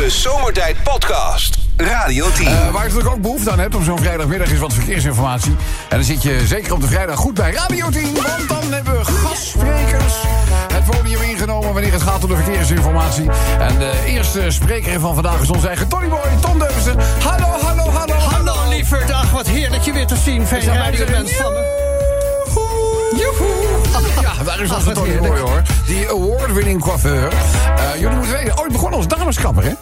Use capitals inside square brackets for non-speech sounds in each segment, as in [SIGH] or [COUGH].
De Zomertijd Podcast. Radio 10. Eh, waar je natuurlijk ook behoefte aan hebt op zo'n vrijdagmiddag is wat verkeersinformatie. En dan zit je zeker op de vrijdag goed bij Radio 10. Want dan hebben we gastsprekers het podium ingenomen wanneer het gaat om de verkeersinformatie. En de eerste spreker van vandaag is onze eigen Tonyboy, Tom Deuzen. Hallo, hallo, hallo. Hallo lieverd, ach wat heerlijk je weer te zien. Fijn radio er? mens van me. Joehoe. Ja, daar is onze Tony. Boy hoor. Die award-winning coiffeur. Eh, jullie moeten weten, ooit begonnen als dameskapper, hè?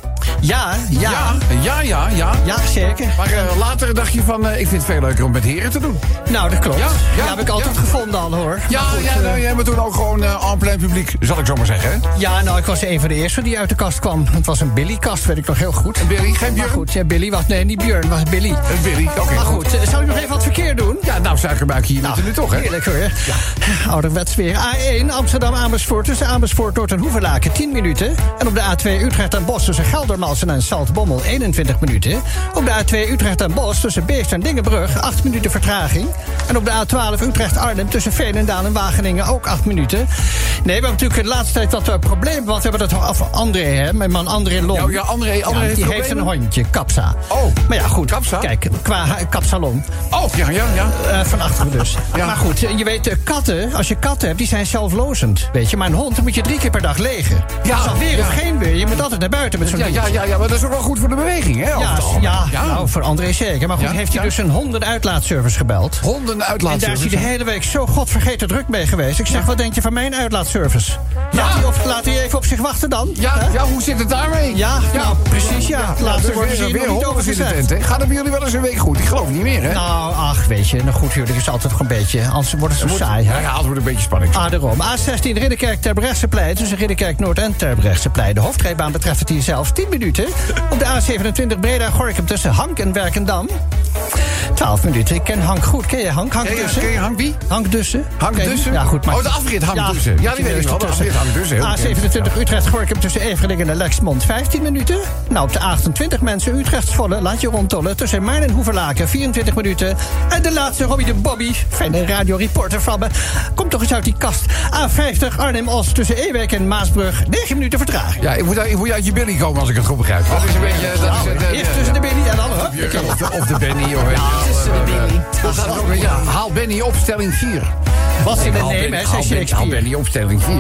Ja, ja, ja, ja, ja. ja, zeker. Maar eh, later dacht je van, eh, ik vind het veel leuker om met heren te doen. Nou, dat klopt. Ja, Ja, ja, heb ik altijd ja. gevonden al hoor. Ja, goed, ja, nou, jij bent toen ook gewoon en plein publiek, zal ik zo maar zeggen. Hè? ja, nou, ik was een van de eerste die uit de kast kwam. Het was een Billy-kast, weet ik nog heel goed. En Billy, geen Björn? goed, ja, Billy was... Nee, niet Björn, was Billy. Een Billy, oké. Maar goed, zal ik nog even wat verkeer doen? Ja, nou, suikerbuikje, hier moeten nu toch, hè? Heerlijk hoor. Ouderwets weer. A1 Amsterdam-Amersfoort tussen Amersfoort, Noord en Hoevelaken 10 minuten. En op de A2 Utrecht en Bos tussen Geldermalsen en Saltbommel 21 minuten. Op de A2 Utrecht en Bos tussen Beest en Dingenbrug 8 minuten vertraging. En op de A12 Utrecht-Arnhem tussen Veenendaal en Wageningen ook 8 minuten. Nee, we hebben natuurlijk de laatste tijd wat uh, problemen. Want we hebben het over André, hè, mijn man André Lom. Ja, ja, André, André Ja, heeft die heeft een hondje, Kapsa. Oh, maar ja, goed. Kapsa? Kijk, qua kapsalon. Oh, ja, ja, ja. Eh, van achteren dus. Ja. Maar goed, je weet, eh, katten, als je katten hebt, die zijn zelflozend. Weet je, maar een hond dan moet je drie keer per dag legen. Ja, Dus al weer ja. of geen weer, je moet altijd naar buiten met zo'n Ja, ja, ja, ja, maar dat is ook wel goed voor de beweging, hè? Ja, ja, nou, voor André zeker. Maar goed, Ja, heeft hij ja. dus een hondenuitlaatservice gebeld. Honden En daar is hij de hele week zo godvergeten druk mee geweest. Ik zeg, wat denk je van mijn uitlaatservice? Laat, hij, op, laat hij even op zich wachten dan? Ja, Hè? ja, hoe zit het daarmee? Ja, nou, precies, ja. Laatste is weer, weer nog over in de tent, hè? Gaat het bij jullie wel eens een week goed? Ik geloof niet meer, hè? Nou, ach, weet je, nou goed, jullie is altijd gewoon een beetje... Anders wordt het zo saai? Ja, het wordt een beetje spanning. Ah, daarom. A16 Ridderkerk Terbrechtseplein. Tussen Ridderkerk Noord en Terbrechtseplein. De hoofdrijbaan betreft het hier zelfs 10 minuten. Op de A27 Breda Gorkum tussen Hank en Werkendam. 12 minuten. Ik ken Hank goed. Ken je Hank? Hank Ken je, ken je Hank wie? Hank Dussen? Hank? Dussen? Ja, goed. Maar... Oh, de afrit Hank Dussen. Ja, die weet ik wel. De afrit Hank Dussen, heel bekend. A27 Utrecht Gorkum tussen Everdingen en Lexmond 15 minuten. Nou, op de 28 mensen Utrecht Zwolle. Laat je rondtollen tussen Maarn en Hoeverlaken 24 minuten. En de laatste Robbie de Bobby. Fijne radioreporter van me. Komt toch eens uit die kast. A50 Arnhem-Os tussen Ewijk en Maasbrug. 9 minuten vertraging. Ja, ik moet, uit- ik moet uit je billy komen als ik het goed begrijp. Dat is een beetje... Dat is, het, Eerst tussen de Billy en dan... hup. Of de, of de Benny, of tussen de ja, haal Benny op stelling 4. In de Haal neem, hè, Shakespeare. Benny op stelling 4.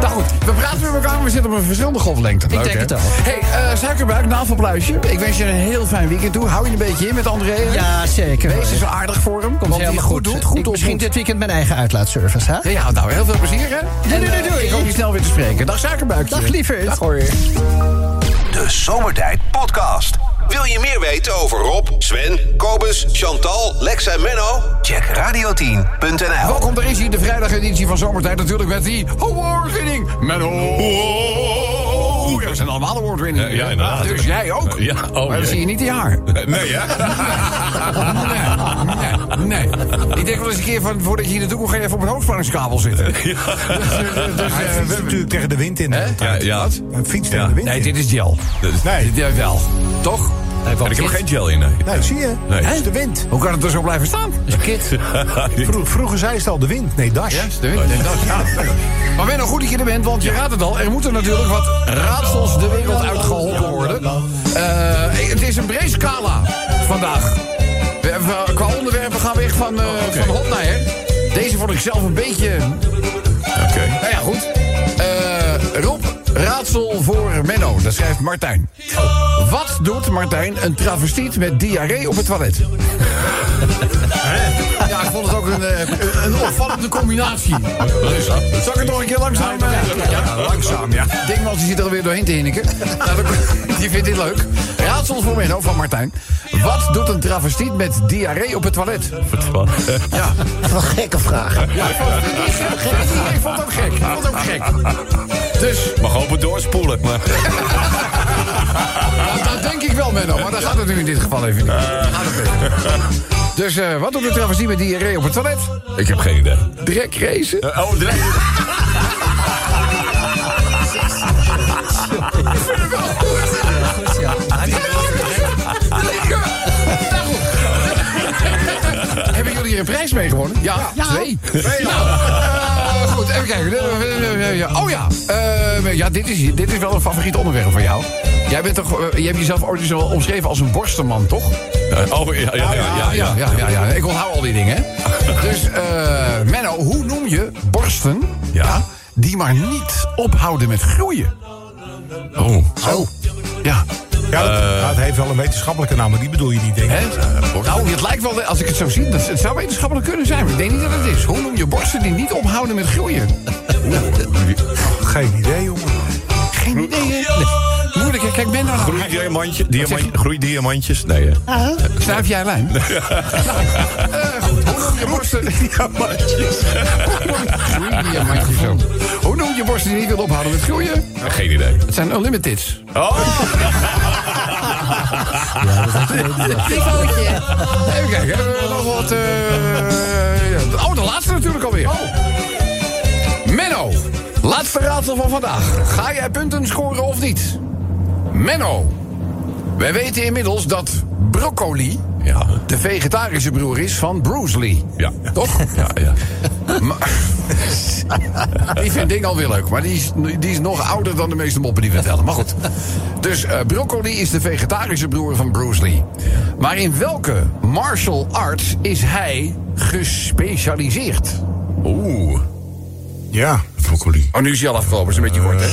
Nou goed, we praten met elkaar, maar we zitten op een verschillende golflengte. Leuk, denk hè? het wel. hey, eh, suikerbuik, navelpluisje. Ik wens je een heel fijn weekend toe. Hou je een beetje in met André. Ja, zeker. Wees eens aardig voor hem. Komt want hij helemaal goed doet. Goed Ik misschien dit weekend mijn eigen uitlaatservice, hè? Ja, nou, heel veel plezier, hè? Doei, doei, doei. Ik hoop je snel weer te spreken. Dag, suikerbuikje. Dag, lieverd. Dag, hoor. De Zomertijd Podcast. Wil je meer weten over Rob, Sven, Kobus, Chantal, Lex en Menno? Check radio10.nl. Welkom, daar is hij, de vrijdageditie van Zomertijd. Natuurlijk met die award-winning Menno. Ja, dat zijn allemaal award-winning. Ja, ja, inderdaad. Dus jij ook. Ja, oh, maar dan zie je niet die haar. [LAUGHS] Nee, ja? Nee, nee, nee. Ik denk wel eens een keer van, voordat je hier naartoe komt, ga je even op een hoogspanningskabel zitten. [LAUGHS] Dus, eh, dus, Hij eh, fietst natuurlijk tegen de wind in. Hè? Ja, ja. Hij fietst Ja. tegen de wind Nee, in. dit is gel. Nee, Ja, wel. Toch? En ik heb geen gel in, nee. nee, zie je? Nee. Het is de wind. Hoe kan het er zo blijven staan? [LAUGHS] [LAUGHS] Vro- vroeger zei ze al de wind. Nee, das. Ja, de wind. Nee, dat, ja. Maar ben nog goed dat je er bent, want je raadt het al. Er moeten natuurlijk wat raadsels de wereld uitgeholpen worden. Eh, het is een breed scala vandaag. We, we- qua onderwerpen gaan we echt van, eh van hot naar her. Deze vond ik zelf een beetje... Oké. Nou ja, goed. Eh, Rob, raadsel voor Menno. Dat schrijft Martijn. Wat doet Martijn een travestiet met diarree op het toilet? Ja, ik vond het ook een, eh, een, opvallende combinatie. Zal ik het nog een keer langzaam... eh, ja, langzaam, ja. Dingmans die zit er alweer doorheen te hinniken. Nou, die vindt dit leuk. Raadsel voor Menno van Martijn. Wat doet een travestiet met diarree op het toilet? Ja. Wat een gekke vraag. Ja, ik vond het, die is heel gek. Ik vond het ook gek. Ik vond het ook gek. Dus, Mag hopen doorspoelen. Maar... Het nu in dit geval even niet. Even. [LAUGHS] Dus, eh, wat doet een travestiet met diarree op het toilet? Ik heb geen idee. Drek racen. Eh, Oh, de... Hebben jullie hier een prijs mee gewonnen? Ja, twee. Nou, eh, even kijken. Eh, eh, eh, Oh ja, eh, ja dit, is, dit is wel een favoriet onderwerp van jou. Jij bent toch, je hebt jezelf ooit eens wel omschreven als een borstenman, toch? Oh, ja, ja, ja. ja, ja, ja, ja, ja. Ik onthoud al die dingen. [LAUGHS] Dus, eh Menno, hoe noem je borsten Ja. die maar niet ophouden met groeien? Oh. Zo. Ja. Ja, dat, ja, het heeft wel een wetenschappelijke naam, maar die bedoel je niet, denk ik. Hè? nou, het lijkt wel, als ik het zo zie, dat, het zou wetenschappelijk kunnen zijn. Maar ik denk niet dat het is. Hoe noem je borsten die niet ophouden met groeien? Geen idee, jongen. Geen idee, hè? Kijk, ben dan... Groeidiamantje, zeg je? diamant, groeidiamantjes? Nee, hè? Snuif jij lijm? nou, eh, goed. Hoe noem je borsten... [LAUGHS] Diamantjes. Groeidiamantjes. Hoe noem je borsten die niet willen ophouden met groeien? Geen idee. Het zijn unlimiteds. Oh, [LAUGHS] Even kijken, hebben we nog wat... eh, ja. Oh, de laatste natuurlijk alweer. Menno, laatste raadsel van vandaag. Ga jij punten scoren of niet? Menno, wij weten inmiddels dat broccoli ja. de vegetarische broer is van Bruce Lee. Ja. Toch? Ja, ja. [LAUGHS] Maar, die vindt ding alweer leuk, maar die is, die is nog ouder dan de meeste moppen die we vertellen. Maar goed. Dus eh, broccoli is de vegetarische broer van Bruce Lee. Maar in welke martial arts is hij gespecialiseerd? Oeh. Ja. Broccoli. Oh, nu is hij al afgelopen, is een beetje kort, hè?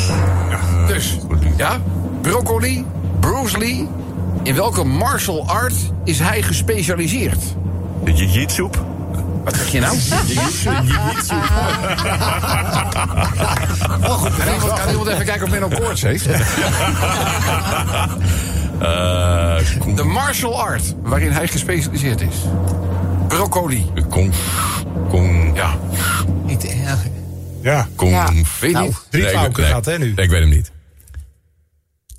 Dus, ja, broccoli, Bruce Lee. In welke martial art is hij gespecialiseerd? De jiu-jitsu? Wat zeg je nou? [LAUGHS] Oh, [LAUGHS] goed. Kan iemand, kan iemand even kijken of men op koorts heeft? [LAUGHS] Eh, De martial art waarin hij gespecialiseerd is. Broccoli. Kong. Kong. Ja. Niet erg. Ja. Kong. Ja, weet je Nou, niet. Drie Nee, ik- flauwke nee. gaat, hè, nu. Nee, ik weet hem niet.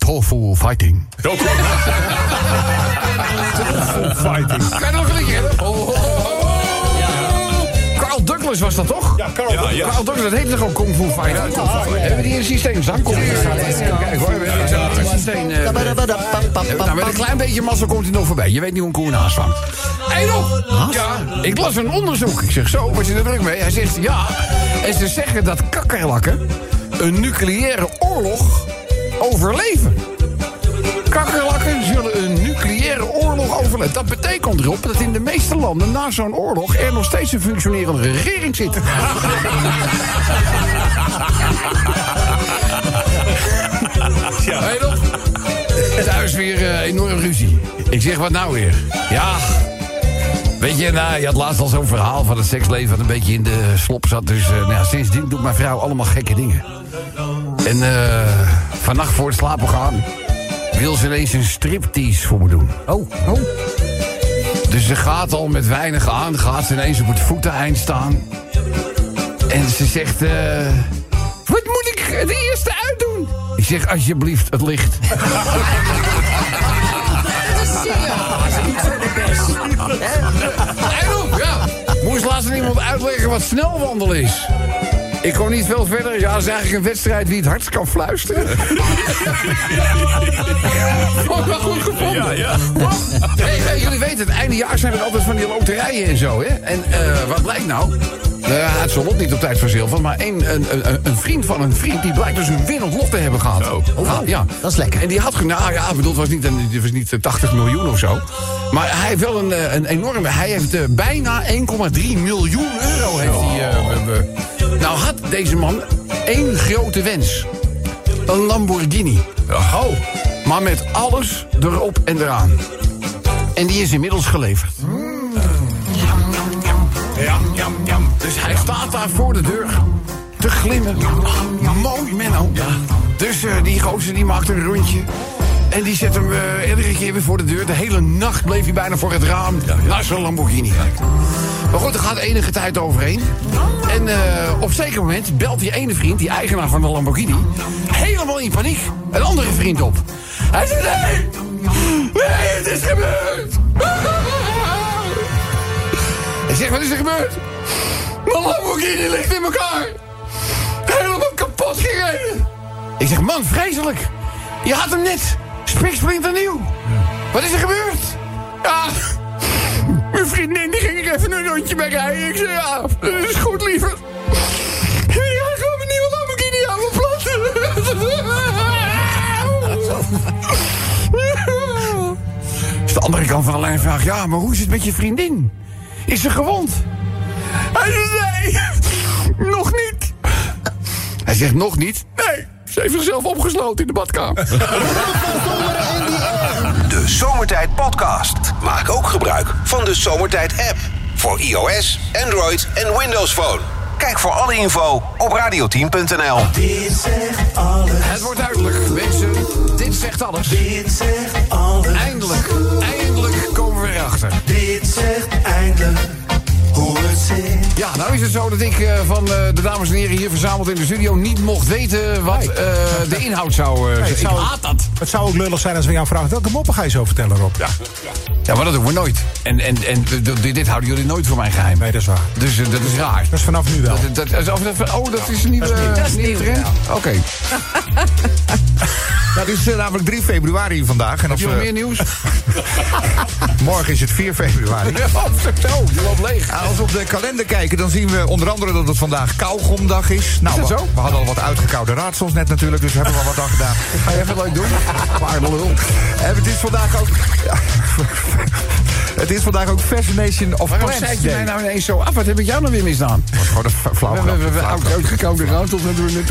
Tofu fighting. Oh, Fighting. Kan je nog een hebben? Oh, oh, oh. Carl Douglas was dat toch? Ja. Ja, ja. Carl Douglas, dat heet toch ook Kung Fu Fighter? Hebben we die in het systeem staan? Fighter. Kijk hoor, we hebben het in het systeem. eh, Nou, met een klein beetje massa komt hij nog voorbij. Je weet niet hoe een koe een haas vangt. Eén op! Ja, ik las een onderzoek. Ik zeg zo, was je er druk mee? Hij zegt ja. En ze zeggen dat kakkerlakken een nucleaire oorlog overleven. Kakkerlakken zullen een nucleaire oorlog overleven. Dat betekent erop dat in de meeste landen na zo'n oorlog er nog steeds een functionerende regering zit. [LAUGHS] Ja. Je nog? Thuis weer eh, enorm ruzie. Ik zeg, wat nou weer? Ja, weet je, nou, je had laatst al zo'n verhaal van het seksleven... wat een beetje in de slop zat. Dus eh, nou, ja, sindsdien doet mijn vrouw allemaal gekke dingen. En eh vannacht voor het slapen gaan... wil ze ineens een striptease voor me doen. Oh, oh. Dus ze gaat al met weinig aan, gaat ze ineens op het voeteneind staan. En ze zegt, eh, wat moet ik het eerste uitdoen? Ik zeg, alsjeblieft, het licht. [LAUGHS] En op, ja. Moest laatst iemand uitleggen wat snelwandelen is. Ik kon niet veel verder. Ja, dat is eigenlijk een wedstrijd wie het hardst kan fluisteren. Vond [LAUGHS] ik wel goed gevonden. Ja, ja. Hey, hey, jullie weten, het einde jaar zijn er altijd van die loterijen en zo, hè? En eh, wat blijkt nou? Ja, het zal ook niet op tijd verzilverd, maar een, een, een, een vriend van een vriend... die blijkt dus een winnend lot te hebben gehad. Zo. Ah, ja. dat is lekker. En die had, nou ja, ik bedoel, het was niet, het was niet eh, 80 miljoen of zo. Maar hij heeft wel een, eh, een enorme... Hij heeft eh, bijna 1,3 miljoen euro heeft hij... eh, we- nou had deze man één grote wens. Een Lamborghini. Oh. Maar met alles erop en eraan. En die is inmiddels geleverd. Jam, jam, jam. Dus hij staat daar voor de deur te glimmen. Mooi, Menno. Dus eh, die gozer die maakt een rondje. En die zet hem eh iedere keer weer voor de deur. De hele nacht bleef hij bijna voor het raam naar zijn Lamborghini kijken. Maar goed, er gaat enige tijd overheen. En eh, op zeker moment belt die ene vriend, die eigenaar van de Lamborghini... helemaal in paniek, een andere vriend op. Hij zegt, nee, nee, het is gebeurd. Hij zegt, wat is er gebeurd? Mijn Lamborghini ligt in elkaar. Helemaal kapot gereden. Ik zeg, man, vreselijk. Je had hem net. Spik springt nieuw. Wat is er gebeurd? Ja, [LAUGHS] mijn vriendin die ging er even een rondje bij rijden. Ik zei, ja, dat is goed, liever. Ja, ik ga mijn nieuwe Lamborghini aan mijn plat. De andere kant van de lijn vraagt, ja, maar hoe is het met je vriendin? Is ze gewond? Hij zegt, nee, nog niet. Hij zegt, nog niet? Nee ze heeft zichzelf opgesloten in de badkamer. [LAUGHS] De Zomertijd Podcast. Maak ook gebruik van de Zomertijd app. Voor iOS, Android en Windows Phone. Kijk voor alle info op radioteam.nl. Dit zegt alles. Het wordt duidelijk, mensen. Dit zegt alles. Dit zegt alles. Eindelijk, eindelijk komen we erachter. Dit zegt zit. Ja, nou is het zo dat ik eh, van eh, de dames en heren hier verzameld in de studio... niet mocht weten wat eh, de inhoud zou eh, zijn. het zou- Ik haat dat. Het zou ook lullig zijn als we jou vragen... welke moppen ga je zo vertellen, Rob? Ja. Ja, maar dat doen we nooit. En, en, en d- d- dit houden jullie nooit voor mijn geheim. Nee, dat is waar. Dus dat is raar. Dat is vanaf nu wel. Dat, dat, dat- oh, dat is een nieuwe, Dat is nieuw. dat is nieuwe trend? Oké. [LAUGHS] Het is namelijk 3 februari vandaag. En Heb als je nog meer nieuws? [LAUGHS] morgen is het 4 februari. [LAUGHS] Ja, zo, je loopt leeg. Als we op de kalender kijken, dan zien we onder andere dat het vandaag kauwgomdag is. Nou, dat we, zo? we hadden al wat uitgekoude raadsels net natuurlijk, dus we hebben wel wat aan gedaan. [LAUGHS] Ga je even leuk doen? Paardenlul. En het is vandaag ook... Ja, het is vandaag ook Fascination of Waarom Plants zei je mij nou ineens zo af? Wat heb ik jou nou weer misdaan? Dat was gewoon een flauw We hebben we uitgekoude raadsels hebben we net.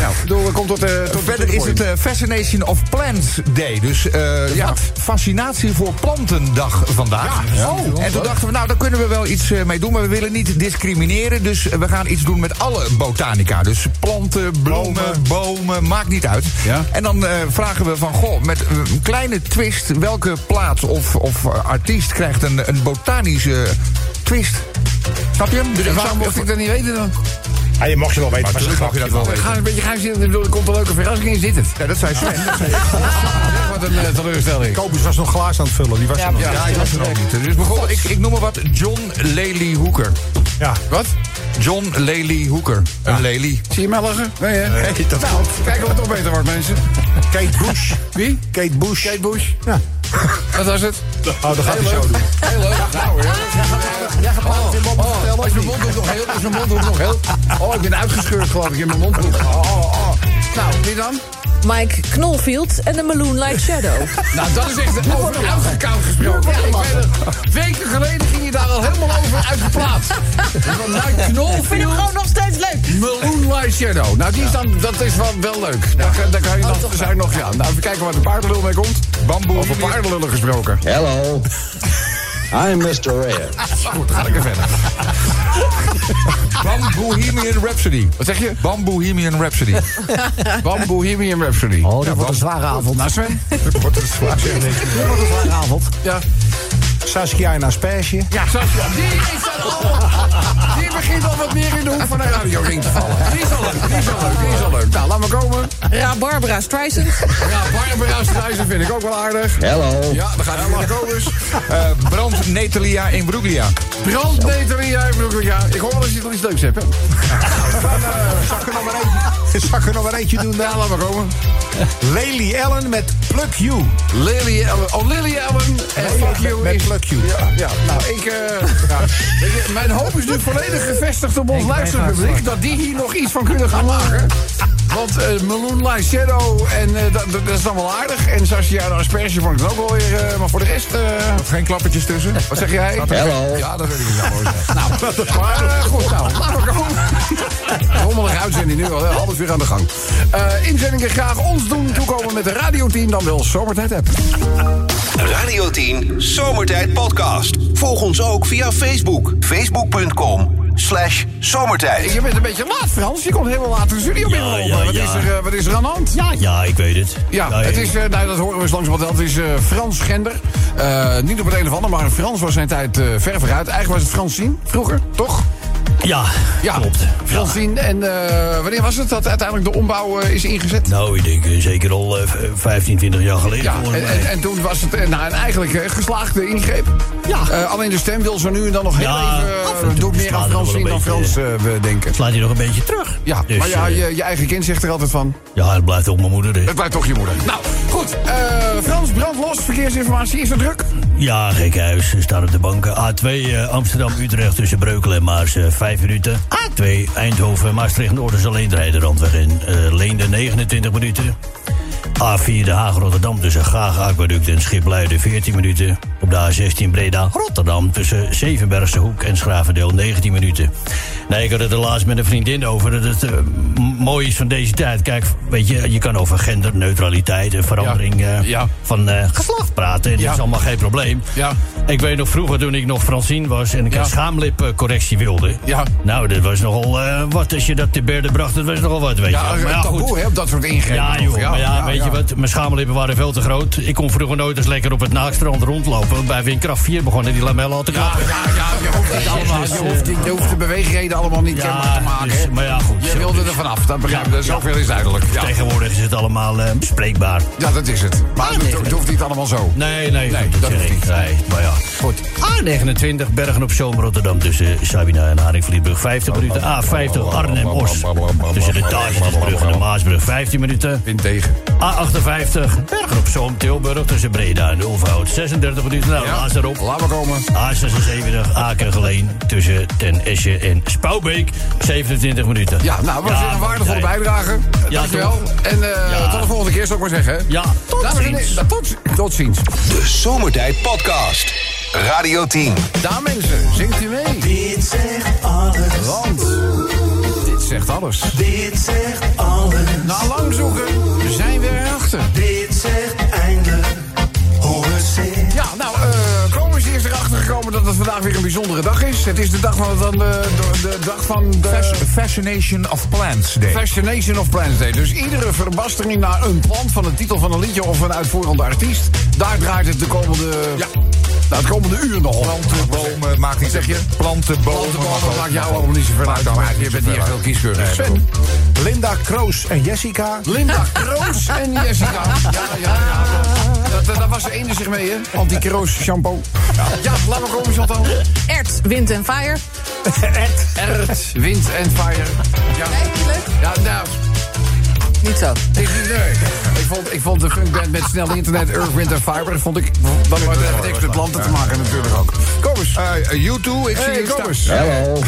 Nou, door, komt tot, eh, tot Verder is het eh, Fascination of Plants Day. Dus eh, ja, fascinatie voor plantendag vandaag. Oh, en toen dachten we, nou, daar kunnen we wel iets mee doen. Maar we willen niet discrimineren. Dus we gaan iets doen met alle botanica. Dus planten, bloemen, bomen, maakt niet uit. Ja. En dan eh, vragen we van, goh, met een kleine twist... welke plaats of, of eh, artiest krijgt een, een botanische twist? Snap je hem? Dus waarom mocht ik dat niet weten dan? Ja, je mag je wel weten. Maar maar natuurlijk mag je dat wel Ik weten. ga een beetje gaan zitten. Er komt een leuke verrassing in, zit het. Ja, dat zei Sven. [LAUGHS] Dat zei wat een eh, teleurstelling. Kobus was nog glaas aan het vullen. Die was er nog. Ja, Ja, ik was er ook niet. Dus bijvoorbeeld, ik, ik noem maar wat, John Lely Hooker. Ja. Wat? John Lely Hooker. Een Lely. Zie je mij lachen? Nee, hè? Nee, dat nou, kijken of het toch beter wordt, mensen. Kate Bush. Wie? Kate Bush. Kate Bush. Ja. Wat was het? Oh, dat gaat hij zo doen. Heel leuk. Nou, ja. Jij gaat Oh, oh, is mijn nog heel? Is mijn mondhoek nog heel? Oh, ik ben uitgescheurd geloof ik in mijn. Oh, oh, oh. Nou, wie dan? Mike Knolfield en de Moonlight Shadow. [LAUGHS] Nou, dat is echt over uitgekoud gesproken. Ja, ik weet het. Weken geleden ging je daar al helemaal over uitgeplaatst. [LAUGHS] Vanuit Knolfield. vind hem gewoon nog steeds leuk. Moonlight Shadow. Nou, die is dan, dat is wel, wel leuk. Daar, kan- daar kan je nog, zou je nog, ja. Nou, even kijken waar de paardenlul mee komt. Bamboe. Over paardenlullen gesproken. Hello. [LAUGHS] I'm Mr. Red. Goed, dan ga ik er verder. Bambohemian Rhapsody. Wat zeg je? Bambohemian Rhapsody. Bam Bohemian Rhapsody. Oh, dat wordt een zware avond. Nou, Sven? Dat wordt een zware avond. Ja. Saskia en Asperge. Ja, Sascha, die is dan al... Die begint al wat meer in de hoek van een radioring te vallen. Die is al leuk, die is al leuk, die is al leuk. Nou, laat maar komen. Ra Barbara Streisand. Ja, Barbara Streisand vind ik ook wel aardig. Hello. Ja, dan gaat hij maar komen. Eh Brand Natalia in Bruglia. Brandneteria, ik bedoel, ja. Ik hoor wel dat je nog iets leuks hebt, hè? Zal ik er nog maar eentje, [LAUGHS] zal ik er nog maar eentje doen Ja, laat maar komen. Lely Allen met Pluck You. Lily Allen. Oh, Lily Allen. En fuck you met is... Pluck You. Ja, ja, nou, ik... eh, mijn hoop is nu volledig gevestigd op ons luisterpubliek... dat die hier nog iets van kunnen gaan [LAUGHS] maken. Want eh Moonlight Shadow, en eh, dat, dat is dan wel aardig. En Sascha de Asperge vond ik dan ook wel weer... eh, maar voor de rest... eh, Geen klappertjes tussen. wat zeg jij? Hello. Ja, dat weet ik niet zo mooi. Nou, [LAUGHS] maar eh, goed, nou, laten we komen. [LAUGHS] Rommelige uitzending nu al, alles weer aan de gang. Eh inzendingen graag ons doen toekomen met de radioteam, dan wel Zomertijd app. Radio 10 Zomertijd Podcast. Volg ons ook via Facebook. Facebook.com slash zomertijd. Je bent een beetje laat, Frans. Je komt helemaal laat in de studio binnenlopen. ja, wat, ja. Is er, eh, wat is er aan de hand? Ja, ja, ik weet het. Ja, het is, eh, nou, dat horen we eens langs wat het is eh, Frans Gender. Eh, niet op het een of ander, maar Frans was zijn tijd eh, ver vooruit. Eigenlijk was het Francine, vroeger, toch? Ja, Ja, klopt. Ja. Francine. En eh, wanneer was het dat uiteindelijk de ombouw eh, is ingezet? Nou, ik denk eh, zeker al eh, v- 15, 20 jaar geleden. Ja, en, en, en toen was het nou, een eigenlijk geslaagde ingreep. Ja. Alleen de stem wil zo nu en dan nog heel Ja, even... doet meer aan een dan Frans, we denken. Slaat hij nog een beetje terug. Ja, Dus, maar ja, je, je eigen kind zegt er altijd van... ja, het blijft ook mijn moeder. Het blijft toch je moeder. Nou, goed. Frans, brandlos, verkeersinformatie. Is er druk? Ja, gekhuis. Ze staan op de banken. A2 eh, Amsterdam-Utrecht tussen Breukelen en Maars eh 5 minuten. A2 Eindhoven, Maastricht, Noorderse Leendrijden, Randweg in eh, Leende 29 minuten. A4 De Haag-Rotterdam tussen Gaag Aquaduct en Schipluiden 14 minuten. Op de A16 Breda Rotterdam tussen Zevenbergse Hoek en Schravendeel 19 minuten. Nee, ik had het er laatst met een vriendin over dat het m- mooi is van deze tijd. Kijk, weet je, je kan over genderneutraliteit en verandering eh, Ja. van eh, geslacht praten. En Ja. dat is allemaal geen probleem. Ja. Ik weet nog vroeger toen ik nog Francine was en ik Ja. een schaamlipcorrectie wilde. Ja. Nou, dat was nogal eh, wat als je dat te berde bracht. Dat was nogal wat, weet Ja, je. wel. een taboe, hè, op dat soort ingrepen. Ja, joh, maar ja, weet je wat? Mijn schaamlippen waren veel te groot. Ik kon vroeger nooit eens lekker op het naakstrand rondlopen. Bij Windkracht 4 begonnen die lamellen al te Ja, klappen. ja, ja, je hoeft niet allemaal, je hoeft, die- je hoeft de beweegredenen allemaal niet kenbaar te maken. dus, maar ja, goed. Je wilde er vanaf, dat begrijp ik. Ja, Zoveel is duidelijk. Ja. Tegenwoordig is het allemaal eh, bespreekbaar. ja, dat is het. Maar het, hoeft niet allemaal zo. Nee, nee, Nee, goed, dat zeg ik. niet. Nee, maar ja. Goed. A29, Bergen op Zoom, Rotterdam tussen Sabina en Haringvlietbrug 50 minuten. A50, Arnhem-Os tussen de Tagesbrug en de Maasbrug 15 minuten. Win tegen. A58, Bergen op Zoom, Tilburg tussen Breda en Ulfhout 36 minuten. Nou, Ja. erop. Laten we komen. A76, Aken-Geleen tussen Ten Esche en Spouwbeek 27 minuten. Ja, nou, was weer een waardevolle bijdrage. Ja, Dankjewel. En eh, Ja. tot de volgende keer, zou ik maar zeggen. Ja, tot Dames en heren, ziens. Tot, tot ziens. De Zomertijd Podcast. Radio 10. Daar mensen, zingt u mee. Dit zegt alles. Want dit zegt alles. Dit zegt alles. Na lang zoeken zijn we erachter. Dit zegt eindelijk het zit. Ja, nou, eh komen is eerst erachter gekomen dat het vandaag weer een bijzondere dag is. Het is de dag van, van de, de, de dag van de... Fas- Fascination of Plants Day. Fascination of Plants Day. Dus iedere verbastering naar een plant van de titel van een liedje of een uitvoerende artiest. Daar draait het de komende, ja. Nou, het komende uur nog. Planten, bomen, maakt niet Zeg je? Planten, bomen. Plantenbomen mag ook. maakt jou allemaal niet zoveel uit. Maar je bent niet echt heel kieskeurig. Sven, Linda Kroos en Jessica. Linda [LAUGHS] Kroos en Jessica. Ja, ja, ja. Dat, dat, daar was de ene zich mee, hè? Anti-Kroos shampoo. Ja, laat maar komen, Chantal. Ert, wind en fire. [LAUGHS] Ert, wind en fire. Ja, ja nou... Niet zo. Ik, nee. ik, vond, ik vond de funkband met snel internet, Earth, Wind Fire... vond ik... Dat het niks met planten te maken natuurlijk ook. Kom eens. Eh, U2, ik zie hier kom eens. Hello.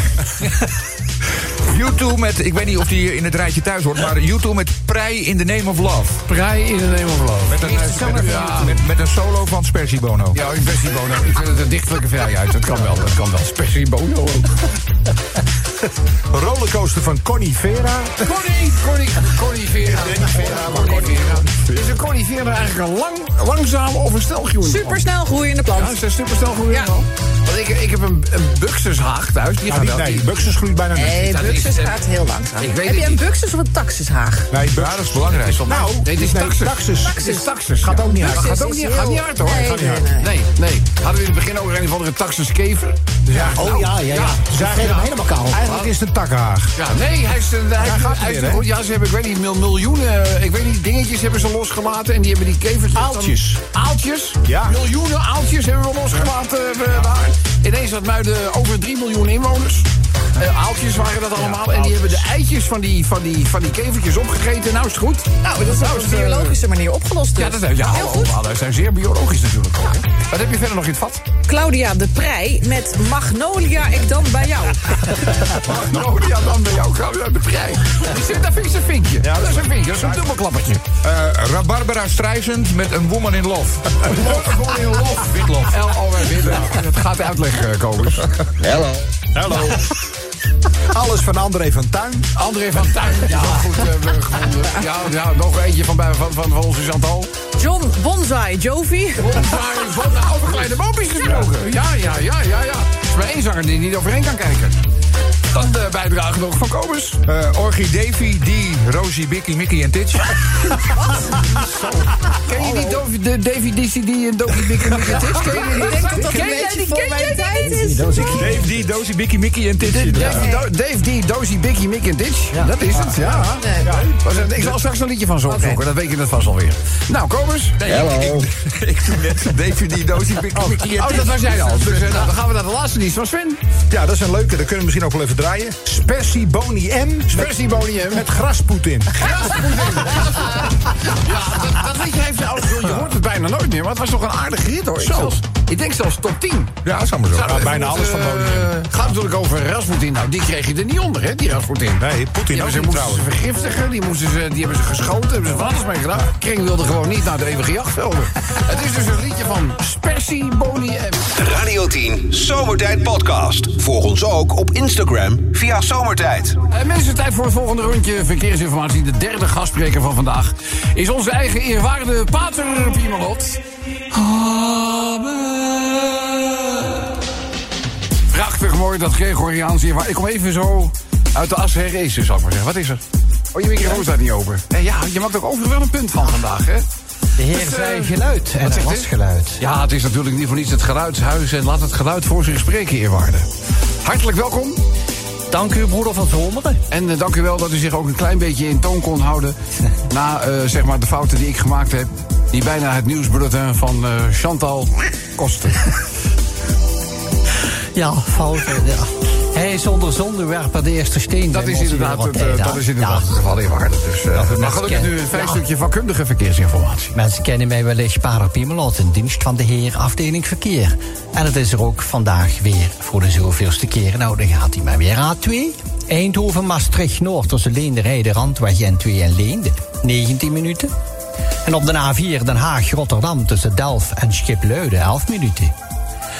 U2 met, ik weet niet of die hier in het rijtje thuis hoort, maar U2 met Prei in the Name of Love. Prei in de name of love. Met een, eh, met, een- met, met een solo van Spercy Bono. Ja, ben Bono. Ik vind het een dichtelijke vrijheid. Dat kan wel, dat kan wel. Spersie Bono ook. [LAUGHS] [LAUGHS] Rollercoaster van Connie Vera. Connie, Connie, Connie Vera. Connie Vera, Connie Vera. Is een Connie Vera eigenlijk een lang, langzame of een snelgroeiende plant? Supersnel groeiende Ja, plant. is een super snelgroeiende Ja. plant? Want ik, ik heb een, een buxushaag thuis. Die Ah, gaat die, wel. nee, Buxus groeit bijna niet. Nee, dat is- Buxus eh, gaat heel langzaam. ik weet Heb het je een niet. Buxus of een Taxushaag? Nee, Ja, dat is belangrijk. Nou, dit is nee, taxus. taxus. Is taxus. Gaat ook niet hard. Gaat ook niet, gaat niet hard hoor. Nee, Gaat niet nee, hard. nee. Nee, nee. Hadden we in het begin ook een of andere taxuskever. Dus ja, Oh nou, ja, ja, ja. Ze schreven hem helemaal kaal. Eigenlijk is het een takkenhaag. Ja, nee, hij is, een- hij, gaat hij weer, is hè? goed. Ja, ze hebben, ik weet niet, mil- miljoenen, ik weet niet, dingetjes hebben ze losgelaten. En die hebben die kevertjes... dan- Aaltjes. Aaltjes? Ja. Miljoenen aaltjes hebben we losgelaten eh, daar. Ineens had Muiden over 3 miljoen inwoners. Eh, aaltjes waren dat allemaal. en die hebben de eitjes van die, van, die, van die kevertjes opgegeten. Nou is het goed. Nou, dat is op Nou, een is het, eh, biologische manier opgelost. Dus. Ja, dat zijn, ja, heel hallo, goed. zijn zeer biologisch natuurlijk. ook. Wat heb je verder nog in het vat? Claudia de Prij met Magnolia ik dan bij jou. [LAUGHS] Ja, dan je ook Claudia de Prij. Die zit, dat vind ik een vinkje. dat is een vinkje, dat is een dubbelklappertje. Eh Rabarbara Streisand met een Woman in Love. [LAUGHS] Gewoon in lof. Witlof. Winnen. Dat gaat de uitleg eh, komen. Hello. Alles van André van Tuin. André van Tuin. Ja, goed eh, we gevonden. Ja, ja, nog eentje van, bij- van, van, van onze Chantal. John Bonsai Jovi. Daar over kleine boompjes gesproken. Ja, ja, ja, ja, ja. Is maar één zanger die niet overheen kan kijken. Dan de bijdrage nog van Kobus. Eh Orgie Davy, die, Rosie, Bicky, Mickey en Titch. [LAUGHS] Ken je die Dovi- de Davy DCD en Dovi Big en Big Ken je die Ik denk dat dat Ken beetje die? Ken mijn jij die tijd niet? is. Dave D, Dozie, Bicky, Mickey en Titch. Dave, D, Dozy, Biggie, Mick en Ditch. Dat is het, ja. Nee, Was het- Ik zal straks een liedje van ze opzoeken, dat weet je dat vast alweer. Nou, Kobus. Hello. Ik doe net Davy D, Dozie, Bicky, Mickey en Oh, Titch. dat was jij al. Dus eh, nou, dan gaan we naar de laatste dienst van Sven. Ja, dat is een leuke. Dat kunnen we misschien ook wel even draaien. Spersi Boni M. Percy Boniem. Met graspoet in. [LAUGHS] Ja, dat, dat weet je, heeft, je hoort het bijna nooit meer, maar het was toch een aardige rit hoor. Ik, Zo. zelfs, ik denk zelfs top 10. Ja, zou maar zo. Bijna alles van moeten, Bodie eh, gaat natuurlijk over Rasputin. Nou, die kreeg je er niet onder, hè, die Rasputin. Nee, Poetin ze, moesten ze vergiftigen, die, moesten ze, die hebben ze geschoten, hebben ze van alles mee gedaan. Kring wilde gewoon niet naar de eeuwige jachtvelden. [LAUGHS] Het is dus een liedje van Spersie, Boni en... Radio 10 Zomertijd Podcast. Volg ons ook op Instagram via Zomertijd. Uh, mensen, tijd voor het volgende rondje verkeersinformatie. De derde gastspreker van vandaag is onze eigen eerwaarde Pater Piemelot. Prachtig mooi dat Gregoriaans hier. Ik kom even zo uit de as herrezen, zal ik maar zeggen. Wat is er? Oh, je microfoon staat niet open. Nee, ja, je maakt ook overal wel een punt van vandaag, hè? De heer Dus, eh, zei geluid en zegt was geluid. Ja, het is natuurlijk niet voor niets het geluidshuis. En laat het geluid voor zich spreken, eerwaarde. Hartelijk welkom. Dank u, broeder van Zomeren. En eh, dank u wel dat u zich ook een klein beetje in toon kon houden. [LAUGHS] na eh, zeg maar de fouten die ik gemaakt heb. Die bijna het nieuwsbulletin van eh, Chantal kosten. [LAUGHS] Ja, fouten. Ja. Hij is onder zondewerper de eerste steen. Dat is inderdaad het, eh, dat is inderdaad Ja. het geval in. Dus, eh, maar gelukkig nu een fijn stukje vakkundige verkeersinformatie. Mensen kennen mij wellicht Pater Piemelot in dienst van de heer afdeling verkeer. En het is er ook vandaag weer voor de zoveelste keer. Nou, dan gaat hij maar weer A2. Eindhoven, Maastricht, Noord tussen Leenderheide, Randweg N2 en Leende. 19 minuten. En op de A4 Den Haag, Rotterdam tussen Delft en Schipluiden 11 minuten.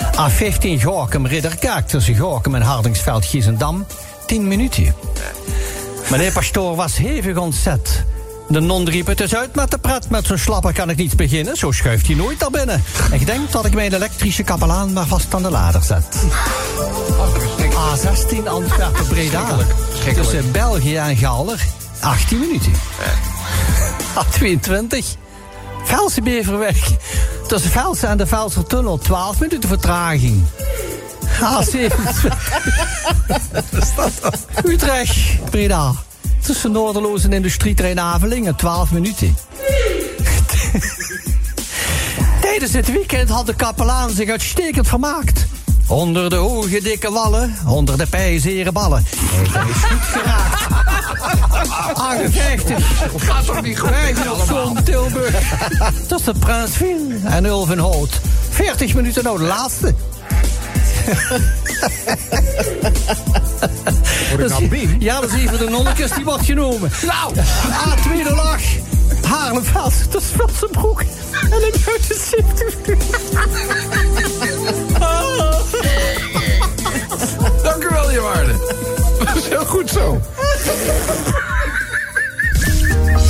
A15 Gorkum, Ridderkaak tussen Gorkum en Hardingsveld, Giesendam 10 minuten. Meneer Pastoor was hevig ontzet. De non riep het is uit met de pret. Met zo'n slapper kan ik niet beginnen. Zo schuift hij nooit naar binnen. Ik denk dat ik mijn elektrische kapelaan maar vast aan de lader zet. A16 Antwerpen-Breda. Tussen België en Galder 18 minuten. A22 [LAUGHS] Velsen-Beverweg. Tussen Velsen en de Velsertunnel 12 minuten vertraging. A27 [LAUGHS] Utrecht, Breda. Tussen Noorderloos en Industrietrein Avelingen, 12 minuten. [LAUGHS] Tijdens het weekend had de kapelaan zich uitstekend vermaakt. Onder de hoge dikke wallen, onder de pijzeren ballen. Hij is goed geraakt. [LAUGHS] 58. Gaat toch niet goed? Zoom, Tilburg. Tussen Prinsville en Ulvenhout. 40 minuten nou, de laatste. [LAUGHS] Nou? Ja, dat is even de nonnekes die wordt genomen. Nou, A2 de lach. Haarlemveld, dat is Velsenbroek. En een buiten zo.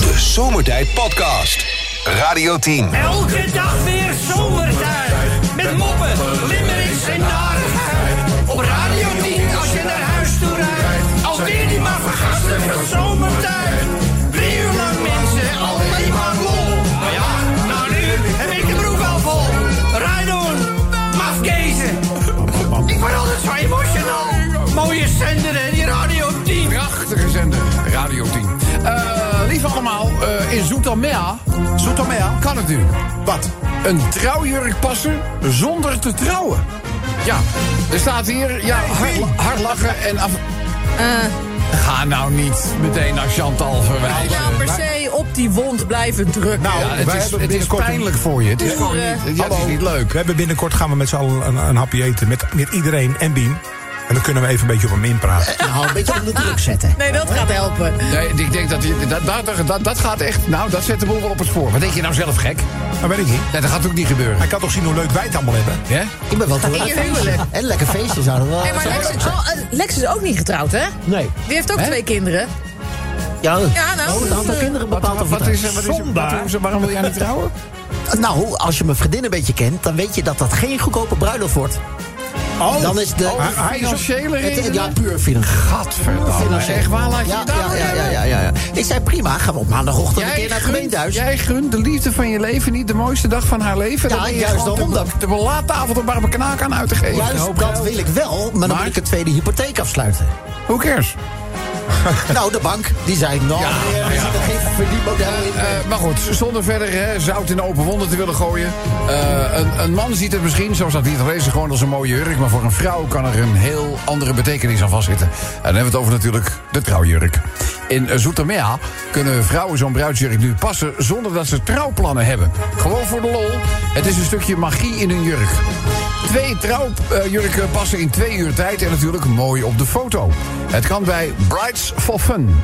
De Zomertijd Podcast. Radio 10. Elke dag weer zomertijd. Met moppen, limmerings en narigheid. Op Radio 10 als je naar huis toe rijdt. Alweer die maar vergasten van zomertijd. Drie uur lang mensen, alleen maar lol. Maar ja, nou nu heb ik de broek al vol. Rijdoen, mafkezen. Ik word altijd zo emotional. Mooie zender zender, Radio 10. Eh lieve allemaal, eh, in Zoetermea... Zoetermea? Kan het nu. Wat? Een trouwjurk passen zonder te trouwen. Ja, er staat hier, ja, hard, hard lachen en af... Ga nou niet meteen naar Chantal verwijzen. Nou, per se op die wond blijven drukken. Nou, Ja, het wij is, het is pijnlijk voor je. Het is gewoon niet, ja, het is niet leuk. We hebben binnenkort gaan we met z'n allen een, een hapje eten. Met, met iedereen en Biem. En dan kunnen we even een beetje op hem inpraten. Nou, een beetje onder druk zetten. Nee, dat gaat helpen. Nee, ik denk dat, dat, dat, dat, dat gaat echt... Nou, dat zet de boel wel op het spoor. Wat denk je nou zelf gek? Dat weet ik niet. Nee, dat gaat ook niet gebeuren. Hij kan toch zien hoe leuk wij het allemaal hebben? Ja? Ik ben wel toe In je een huwelijk. En een lekker feestje zouden we wel. Hey, maar Lex, oh, eh, Lex is ook niet getrouwd, hè? Nee. Die heeft ook twee kinderen. Ja, Ja, nou. het aantal kinderen Wat, bepaalt wat, of wat is, wat is, wat, waarom wil jij niet trouwen? Nou, als je mijn vriendin een beetje kent, dan weet je dat dat geen goedkope bruiloft wordt. Oh, Dan is de... Financiële het, redenen? ja, puur. Gadverdamme. Echt, waar laat je Ja, ja, ja, ja, ja, ja. Ik zei prima, gaan we op maandagochtend een keer naar het gemeentehuis. jij gunt de liefde van je leven niet de mooiste dag van haar leven? Ja, juist daarom dat- De belaattafel er maar op een knaak aan uit te geven. Juist, dat wil ik wel, maar dan Maar? moet ik een tweede hypotheek afsluiten. Who cares? Nou, de bank, die zei, nou, Ja, eh, ja. er geen verdienmodel in. Eh, maar goed, zonder verder hè, zout in de open wonden te willen gooien. Eh, een, een man ziet het misschien, zoals dat hier te lezen, gewoon als een mooie jurk. Maar voor een vrouw kan er een heel andere betekenis aan vastzitten. En dan hebben we het over natuurlijk de trouwjurk. In eh, Zoetermeer kunnen vrouwen zo'n bruidsjurk nu passen zonder dat ze trouwplannen hebben. Gewoon voor de lol. Het is een stukje magie in hun jurk. Twee trouwjurken passen in twee uur tijd en natuurlijk mooi op de foto. Het kan bij Brides for Fun.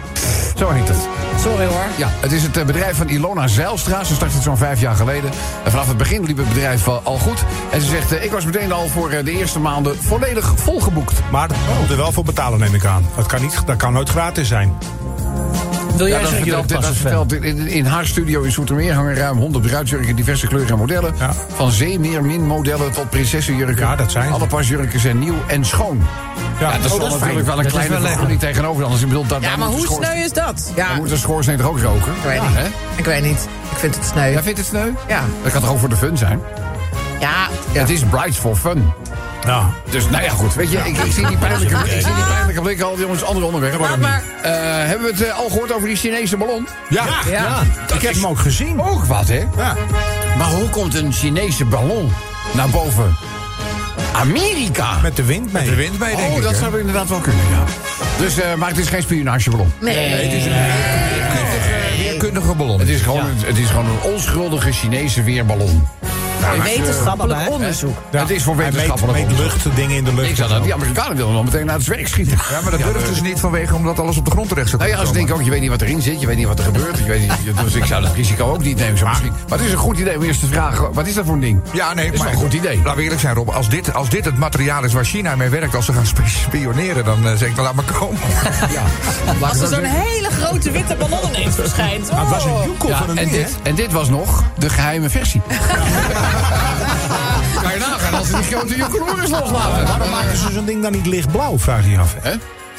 Zo heet het. Sorry hoor. Ja, het is het eh, bedrijf van Ilona Zijlstra. Ze startte het zo'n vijf jaar geleden. En vanaf het begin liep het bedrijf al al goed. En ze zegt, eh, ik was meteen al voor eh, de eerste maanden volledig volgeboekt. Maar moet er wel voor betalen, neem ik aan. Dat kan, niet, dat kan nooit gratis zijn. Wil jij Ja, dat vertelt, dat vertelt in, in- haar studio in Soetermeer hangen ruim 100 bruidsjurken in diverse kleuren en modellen. Ja. Van zeemeermin modellen tot prinsessenjurken. Ja, dat zijn ze. Alle pasjurken zijn nieuw en schoon. Ja, dat is dat wel is natuurlijk wel een Dat kleine vergoeding tegenover. Anders ik bedoel, dat, Ja, maar hoe schoorsteen- sneu is dat? Ja, Dan moet de schoorsteen toch ook roken? ik weet Ja, niet. hè? Ik weet niet. Ik vind het sneu. Jij vindt het sneu? Ja. Dat kan toch ook voor de fun zijn? Ja, Ja, het is Brides for Fun. Ja. Dus nou ja, goed. Weet je, ik, ik zie die pijnlijke, ik zie die pijnlijke blikken al, jongens, andere onderwerpen. Laat maar. Eh, hebben we het eh, al gehoord over die Chinese ballon? Ja, Ja. ik heb hem ook gezien. Ook wat, hè? Ja. Maar hoe komt een Chinese ballon naar boven? Amerika. Met de wind mee. De wind mee, denk oh, ik. dat hè? zou inderdaad wel kunnen, ja. Dus, eh, maar het is geen spionageballon. nee. Het is een weerkundige, weerkundige ballon. Het is, gewoon, het is gewoon een onschuldige Chinese weerballon. Wetenschappelijk onderzoek. Het is voor wetenschappelijk meet onderzoek. lucht, dingen in de lucht. Ik zou dat, die Amerikanen willen nog meteen naar het werk schieten. Ja, maar dat durfden ze niet vanwege omdat alles op de grond terecht zou Nou ja, komen. ze denken ook, je weet niet wat erin zit, je weet niet wat er gebeurt. Je weet niet, dus ik zou dat risico ook niet nemen. Zo misschien. Maar het is een goed idee om eerst te vragen, wat is dat voor een ding? Ja, nee, is maar wel een goed idee. Laten we eerlijk zijn, Rob. Als dit, als dit het materiaal is waar China mee werkt, als ze gaan spioneren, dan eh, zeg ik, dan laat maar komen. Ja. [LAUGHS] Als er zo zo'n hele grote witte ballon ineens verschijnt. Het was een Oh. joekel Ja, van een en, ding, dit, en dit was nog de geheime versie. [LAUGHS] [LAUGHS] kan je nagaan als ze die grote joekeloers loslaten. hè? Waarom maken ze zo'n ding dan niet lichtblauw, vraag je je af. hè?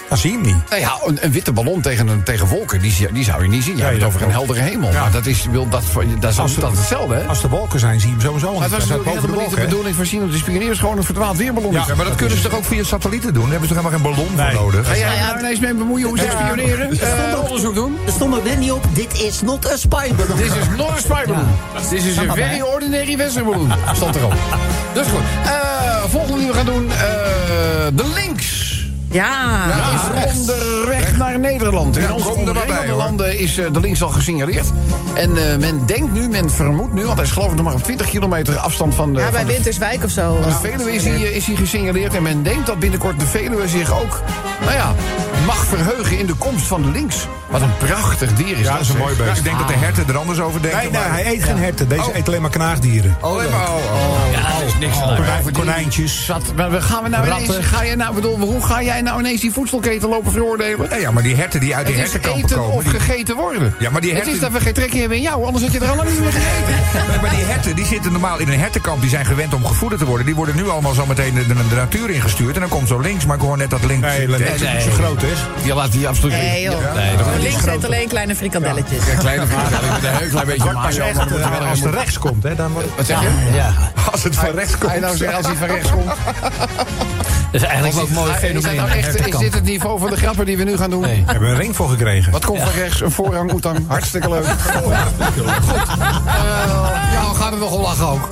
Dan zie je hem niet. Nou ja, een, een witte ballon tegen, een, tegen wolken, die, zie- die zou je niet zien. Je Nee, hebt het dat over een heldere hemel. Ja. Maar dat is, wil, dat, dat is Als- dat hetzelfde, hè? Als er wolken zijn, zie je hem sowieso Maar niet. het was natuurlijk de helemaal niet de bedoeling van zien spioneren. Het is gewoon een verdwaald weerballon. Ja, Ja, maar dat kunnen ze toch ook via satellieten doen? Daar hebben ze toch helemaal geen ballon Nee. voor nodig? Ga jij er nou ineens mee bemoeien hoe ze spioneren? Eh, onderzoek doen? Er stond ook net niet op, dit is not a spy balloon. This is not a spy balloon. This is a very ordinary weather balloon. Stond erop. [LAUGHS] Dus goed. Eh, volgende die we gaan doen. eh, de links. Ja. is onderweg naar Nederland. In Ja, onze er omringende landen is eh, de links al gesignaleerd. En eh, men denkt nu, men vermoedt nu... want hij is geloof ik nog maar op 20 kilometer afstand van de... Ja, bij de- Winterswijk of zo. van de Veluwe is hij, eh, is hij gesignaleerd. En men denkt dat binnenkort de Veluwe zich ook... nou ja, mag verheugen in de komst van de links. Wat een prachtig dier is Ja, dat is een mooi Ja, beest. ik denk dat de herten er anders over denken. Nee, nee, maar- hij eet geen herten. Deze Oh. eet alleen maar knaagdieren. Alleen maar, oh, oh. Ja, er is niks aan die- konijntjes. Zat, maar we- gaan we nou Ratten. ineens, ga je nou, bedoel, hoe ga jij nou ineens die voedselketen lopen veroordelen? Nee, ja, maar die herten die uit die Het is hertenkampen eten komen... of die- gegeten worden. Ja, maar die Het herten- is dat we geen trek hebben in jou, anders had je er al lang niet meer gegeten. [LAUGHS] Nee, maar die herten die zitten normaal in een hertenkamp. Die zijn gewend om gevoederd te worden. Die worden nu allemaal zo meteen de, de, de natuur ingestuurd. En dan komt zo links. Maar ik hoor net dat links... Nee, dat is nee. niet zo groot is. Je laat die absoluut Nee, niet. joh. Nee, Links heeft alleen kleine frikandelletjes. een kleine vraag. Met een heel klein beetje echt, maar als het rechts komt, hè, dan... Wat zeg je? Ja, Als het van rechts komt. Nou zeggen als hij van rechts komt? [LAUGHS] dat is eigenlijk ook een mooi Is, dat fenomeen. nou echt, is dit het niveau van de grappen die we nu gaan doen? Nee. We hebben een ring voor gekregen. Wat komt van rechts? Een voorrang oetang. Hartstikke leuk. Goed. Eh, ja, we gaan er nog om lachen ook.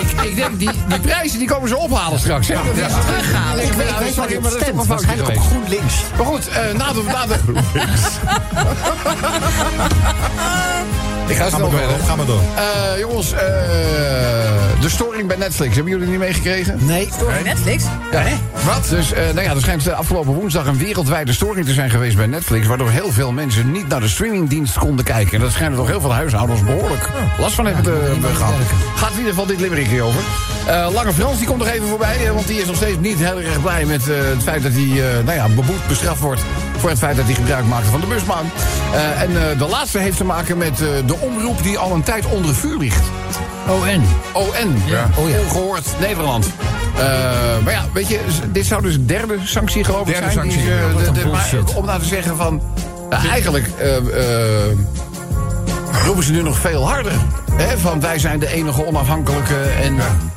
ik, ik denk, die, die prijzen die komen ze ophalen straks. Dat is terughalen. Ik weet, waar hij op stemt. Waarschijnlijk op GroenLinks. Maar goed, eh, na de... Na de ik ga Ga snel maar verder. door. Ga maar door. Eh, jongens, eh, de storing bij Netflix. Hebben jullie die meegekregen? Nee. Netflix? Ja. Wat? Dus eh, nou ja, er schijnt afgelopen woensdag een wereldwijde storing te zijn geweest bij Netflix. Waardoor heel veel mensen niet naar de streamingdienst konden kijken. En dat schijnen toch heel veel huishoudens behoorlijk last van hebben te hebben gehad. Gaat in ieder geval dit limerickje over. Eh, Lange Frans die komt nog even voorbij. want die is nog steeds niet heel erg blij met eh, het feit dat hij eh, nou ja, beboet, bestraft wordt. Voor het feit dat hij gebruik maakte van de busbaan. Eh, en eh, de laatste heeft te maken met eh, de omroep die al een tijd onder vuur ligt. ON. ON. Ja. Oh ja. Ongehoord Nederland. Maar ja, weet je, dit zou dus de derde sanctie geloof ik Derde zijn. sanctie, die, de- maar om nou te zeggen van... nou, eigenlijk roepen ze nu nog veel harder. Hè, van wij zijn de enige onafhankelijke en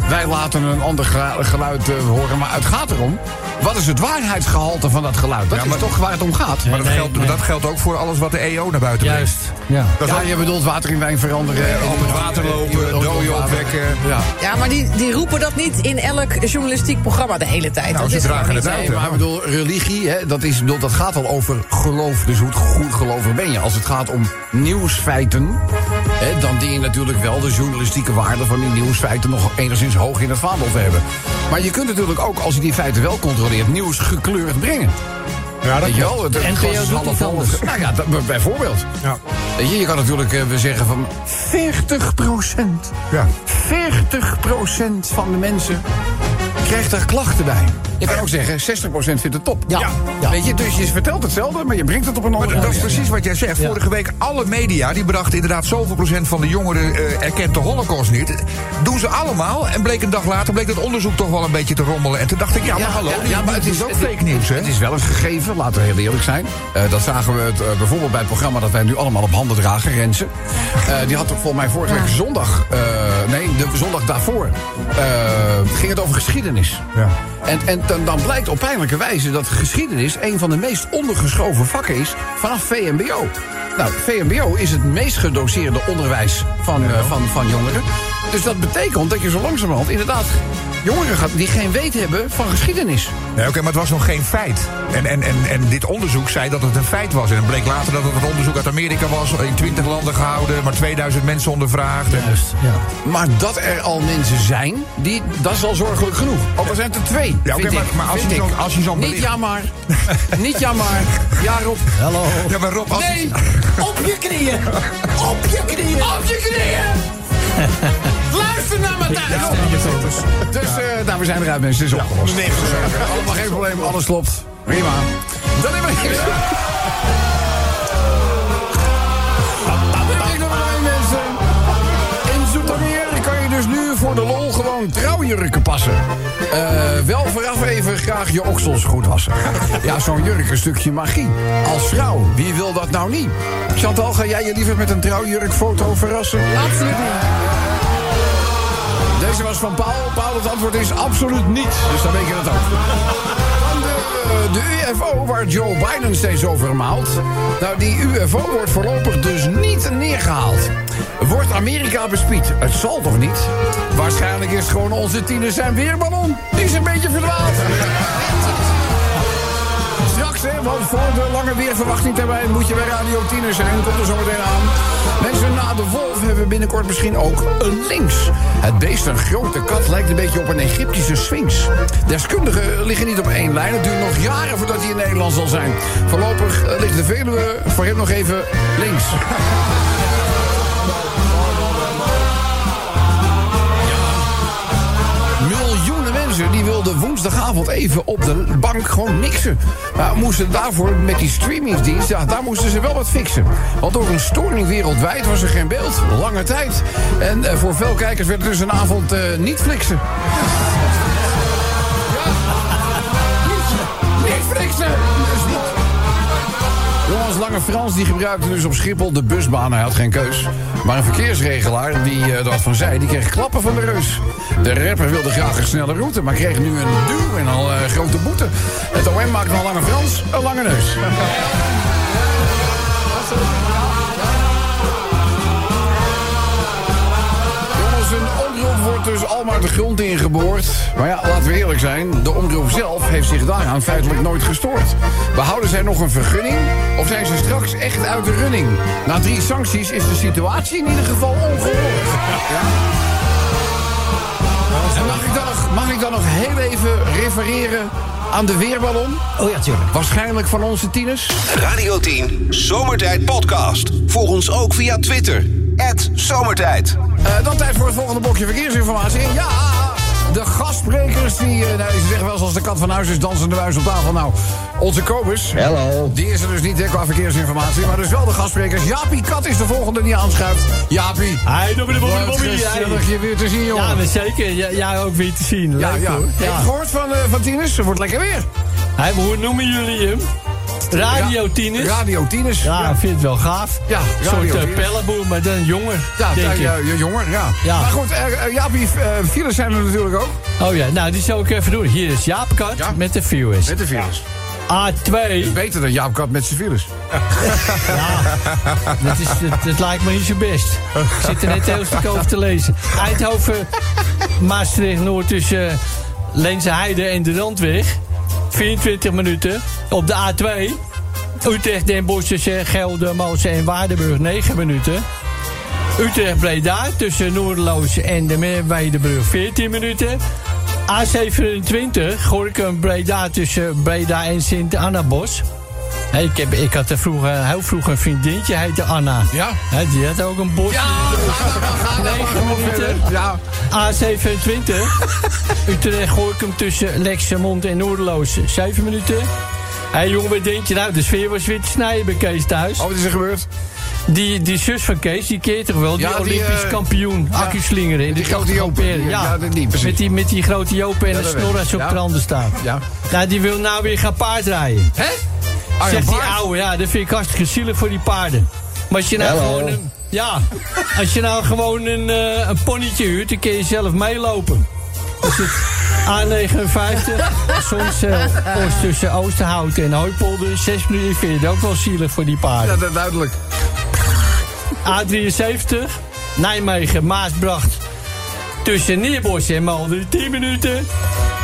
wij laten een ander gelu- geluid horen. Maar het gaat erom, wat is het waarheidsgehalte van dat geluid? Dat Ja, is maar- toch waar het om gaat. Maar dat, geldt, dat geldt ook voor alles wat de EO naar buiten brengt. Juist. Ja. Dat is Ja, ook je bedoelt water in wijn veranderen. en- op het water lopen, dooien opwekken. Ja. Ja, maar die, die roepen dat niet in elk journalistiek programma de hele tijd. Nou, dat ze is dragen het uit, maar ik bedoel, religie, hè, dat, is, bedoel, dat gaat al over geloof. Dus hoe goed gelovig ben je? Als het gaat om nieuwsfeiten, hè, dan dien je natuurlijk wel de journalistieke waarde van die nieuwsfeiten nog enigszins hoog in het vaandel te hebben. Maar je kunt natuurlijk ook, als je die feiten wel controleert, nieuws gekleurd brengen. Ja, dat wel? Het, het NPO doet anders. Nou ja, dat- bijvoorbeeld. Ja. Je, je kan natuurlijk eh, we zeggen van 40 procent. Ja. 40 procent van de mensen krijgt daar klachten bij. Je kan ook zeggen, 60 procent vindt het top. Ja. Ja. Weet je, dus je vertelt hetzelfde, maar je brengt het op een Maar andere dat is manier. precies wat jij zegt. Vorige week alle media, die brachten inderdaad zoveel procent van de jongeren eh, erkent de holocaust niet. Doen ze allemaal en bleek een dag later bleek dat onderzoek toch wel een beetje te rommelen. En toen dacht ik, ja, maar hallo, ja, maar het is ook fake nieuws, hè? Het is wel een gegeven, laten we heel eerlijk zijn. Eh, dat zagen we het, eh, bijvoorbeeld bij het programma dat wij nu allemaal op handen dragen, Rensen. Die had volgens mij vorige week zondag, nee, de zondag daarvoor, ging het over geschiedenis. Ja. En, en dan, dan blijkt op pijnlijke wijze dat geschiedenis een van de meest ondergeschoven vakken is vanaf VMBO. Nou, VMBO is het meest gedoseerde onderwijs van, eh, van, van jongeren. Dus dat betekent dat je zo langzamerhand inderdaad jongeren gaat die geen weet hebben van geschiedenis. Nee, oké, maar het was nog geen feit. En, en, en, en dit onderzoek zei dat het een feit was. En het bleek later dat het een onderzoek uit Amerika was. In 20 landen gehouden, maar 2000 mensen ondervraagd. En- Juist, ja. Maar dat er al mensen zijn, die, dat is al zorgelijk genoeg. Ook al zijn het er twee. Ja, oké, maar- maar als je als je zo'n Niet bericht- ja maar. [LAUGHS] Niet ja maar. Ja Rob. Hallo. Ja, maar Rob, als Nee. Op je knieën. Op je knieën. Op je knieën. Luister naar Matthijs. Dus, eh nou, we zijn eruit mensen. Het is opgelost. Nee, allemaal geen probleem. Alles klopt. Prima. Dan hebben we dus nu voor de lol gewoon trouwjurken passen. Eh, wel vooraf even graag je oksels goed wassen. Ja, zo'n jurk, een stukje magie. Als vrouw, wie wil dat nou niet? Chantal, ga jij je liever met een trouwjurkfoto verrassen? Absoluut niet. Deze was van Paul. Paul, het antwoord is absoluut niet. Dus dan weet je het ook. De UFO waar Joe Biden steeds over maalt. Nou, die UFO wordt voorlopig dus niet neergehaald. Wordt Amerika bespied? Het zal toch niet? Waarschijnlijk is gewoon onze tieners zijn weerballon. Die is een beetje verdwaald. Want voor de lange weerverwachting termijn moet je bij Radio 10 zijn. Komt er zo meteen aan. Mensen na de wolf hebben binnenkort misschien ook een links. Het beest, een grote kat, lijkt een beetje op een Egyptische sphinx. Deskundigen liggen niet op één lijn. Het duurt nog jaren voordat hij in Nederland zal zijn. Voorlopig eh, ligt de Veluwe voor hem nog even links. Wilden woensdagavond even op de bank gewoon niksen. Maar moesten daarvoor met die streamingsdienst, ja, daar moesten ze wel wat fixen. Want door een storing wereldwijd was er geen beeld, lange tijd. En eh, voor veel kijkers werd het dus een avond eh, niet flixen. Ja. Niet, niet flixen! Jongens, Lange Frans die gebruikte dus op Schiphol de busbaan. Hij had geen keus. Maar een verkeersregelaar die er wat van zei, die kreeg klappen van de reus. De rapper wilde graag een snelle route, maar kreeg nu een duw en al eh, grote boete. Het OM maakt van Lange Frans een lange neus. Al maar de grond ingeboord. Maar ja, laten we eerlijk zijn. De omroep zelf heeft zich daaraan feitelijk nooit gestoord. Behouden zij nog een vergunning? Of zijn ze straks echt uit de running? Na drie sancties is de situatie in ieder geval ongehoord. Ja? En mag ik, dan nog, mag ik dan nog heel even refereren aan de weerballon? Oh ja, tuurlijk. Waarschijnlijk van onze tieners. Radio 10 Zomertijd Podcast. Volg ons ook via Twitter. Zomertijd. Eh, dan tijd voor het volgende blokje verkeersinformatie. Ja, de gastsprekers die, eh, nou, ze zeggen wel zoals de kat van huis is, dansen de muis op tafel. Nou, onze Kobus. Hello. Die is er dus niet hè, qua verkeersinformatie, maar dus wel de gastsprekers. Jaapie Kat is de volgende die aanschuift. Jaapie. Hij doet me de Wat bobbel gezellig je weer te zien, jongen. Ja, zeker. Ja, jij ook weer te zien. Leuk ja, ja. hoor. Heb je gehoord van, eh, van Tinus? Het wordt lekker weer. Hij, hoe noemen jullie hem? Radio Tieners. Radio Tieners. Ja, ik vind het wel gaaf. Ja, Een soort uh, Tieners. pellenboer, maar dan jonger. Ja, denk ja, ik. ja, ja, jonger, ja. Ja. Maar goed, eh, eh, Jaapie, eh, zijn er natuurlijk ook. Oh ja, nou die zal ik even doen. Hier is Jaap Kat Ja. met de viewers. Met de files. A2. Beter dan Jaap Kat met zijn files. Dat, is, dat, dat lijkt me niet zo best. Ik zit er net heel stuk over te lezen. Eindhoven, Maastricht, Noord tussen eh, Leense Heide en de Randweg. 24 minuten. Op de A2. Utrecht, Den Bosch tussen Geldermalsen en Waardenburg 9 minuten. Utrecht Breda tussen Noorderloos en de Meerwijdebrug 14 minuten. A27 Gorkum Breda tussen Breda en Sint-Annabos. Hey, ik, heb, ik had er vroeger, heel vroeg een vriendinnetje, heette Anna. Ja. Die had ook een bos. Ja, ga maar, 9 minuten. Ja. A27 [LAUGHS] Utrecht Gorkum tussen Lexemond en Noorderloos 7 minuten. Hé hey, jongen, wat denk je nou? De sfeer was weer te snijden bij Kees thuis. Oh, wat is er gebeurd? Die, die zus van Kees, die keert toch wel? Die, Ja, Olympisch eh, kampioen, ja. accu-slingeren. in Die de grote Jopen. Ja, Ja, dat niet, met, die, met die grote Jopen en de ik. als op Ja. staan. Ja. Nou, die wil nou weer gaan paardrijden. Hè? Zegt die ouwe, ja, dat vind ik hartstikke zielig voor die paarden. Maar als je nou gewoon een, ja, als je nou gewoon een, eh, een ponnetje huurt, dan kun je zelf meelopen. Dus het A59, soms post tussen Oosterhout en Hooipolder, 6 minuten, ik vind het ook wel zielig voor die paarden. Ja, dat duidelijk. A73, Nijmegen, Maasbracht. Tussen Neerbos en Malden, 10 minuten.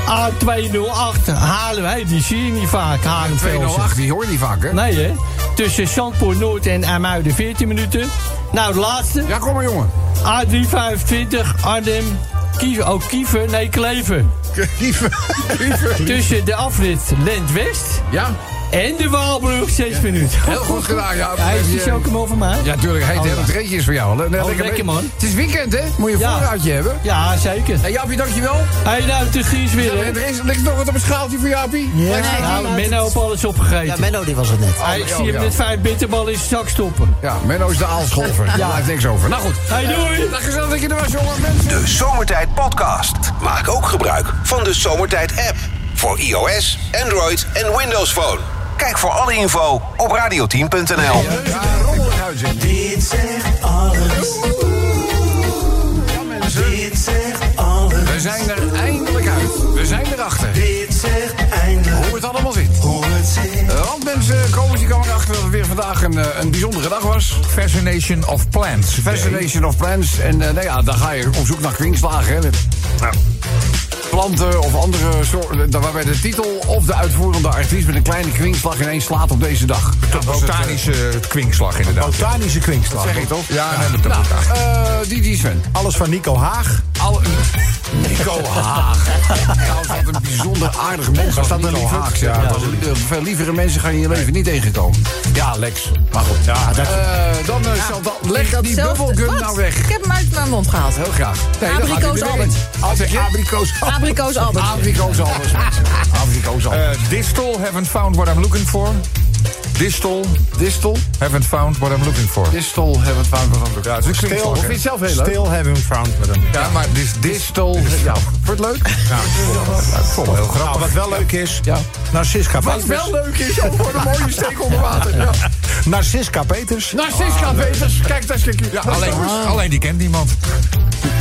A208, Haarlem, hey, die zie je niet vaak, Haarlem-Velsen. 208, die hoor je niet vaak, hè? Nee, hè? Tussen Zandpoort Noord en Amuiden, 14 minuten. Nou, de laatste. Ja, kom maar, jongen. A325, Arnhem, Kiever, oh, Kiever, nee, Klever. Tussen de afrit Lent-West Ja, en de Waalbrug, 6 minuten. heel goed gedaan, ja. Ja, is die Eh, chocomel van mij? Ja, tuurlijk. Hey, het Oh, ja. treetje is voor jou. hè? Nee, Oh, lekker, man. Het is weekend, hè? Moet je een Ja. voorraadje hebben. Ja, zeker. Hey, Jaapie, dankjewel. Hé, nou, het is Gies weer? Er is, ligt nog wat op een schaaltje voor Jaapie. Ja. Nou, Menno heeft alles opgegeten. Ja, Menno die was het net. Hij zie oh, hem ja. met vijf bitterballen in zijn zak stoppen. Ja, Menno is de aalscholver. Daar blijft niks over. Nou goed. Hey, doei! Dag gezellig dat je er was, jongen. Mensen. De Zomertijd Podcast. Maak ook gebruik van de Zomertijd app. Voor iOS, Android en Windows Phone. Kijk voor alle info op radioteam.nl. Dit zegt alles. Ja, mensen. Dit zegt alles. We zijn er eindelijk uit. We zijn erachter. Dit zegt eindelijk Hoe het allemaal zit. hoe het zit. Want mensen komen die komen erachter dat het weer vandaag een, eh, een bijzondere dag was. Fascination of Plants. Fascination of Plants. En eh, nou ja, dan ga je op zoek naar kwinkslagen. Hè. Met, nou, planten of andere soorten. daar Waarbij de titel of de uitvoerende artiest met een kleine kwinkslag ineens slaat op deze dag. De botanische kwinkslag, inderdaad. Botanische kwinkslag. Zeg ik toch? Ja, nee, dat Nou, eh, die, die Sven. Alles van Nico Haag. Alle, Nico [LAUGHS] Haag. Nou, wat een bijzonder aardige mens. Was dat Nico een lieverd? Haag. Ja. Dat was een- Veel lievere mensen ga je in je leven niet tegenkomen. Ja, Lex. Maar goed. Ja, dat, Eh, dan eh, Chantal, leg Dat die Wat? nou weg. Ik heb hem uit mijn mond gehaald. Heel graag. Nee, Abrikoos er Albert. Wat zeg je? Abrikoos Abrikoos Albert. Abrikoos Albert. Abrikoos Albert. Uh, distal, haven't found what I'm looking for. Distal, Distel. haven't found what I'm looking for. Distel hebben we het fout behandeld. Ja, het is een Stil, kwinkslag. Vind je zelf heel leuk? Still having found with hem. Ja, maar dis, dis, Distel. Ja. Wordt het leuk? ja, vond het heel grappig. Nou, wat wel leuk is, Ja. Narciska Wat Peters. wel leuk is, ook voor een mooie steek onder water. [LAUGHS] Ja. Narciska Peters. Nou, Siska Peters. Kijk, daar is Ja, alleen, alleen die kent niemand.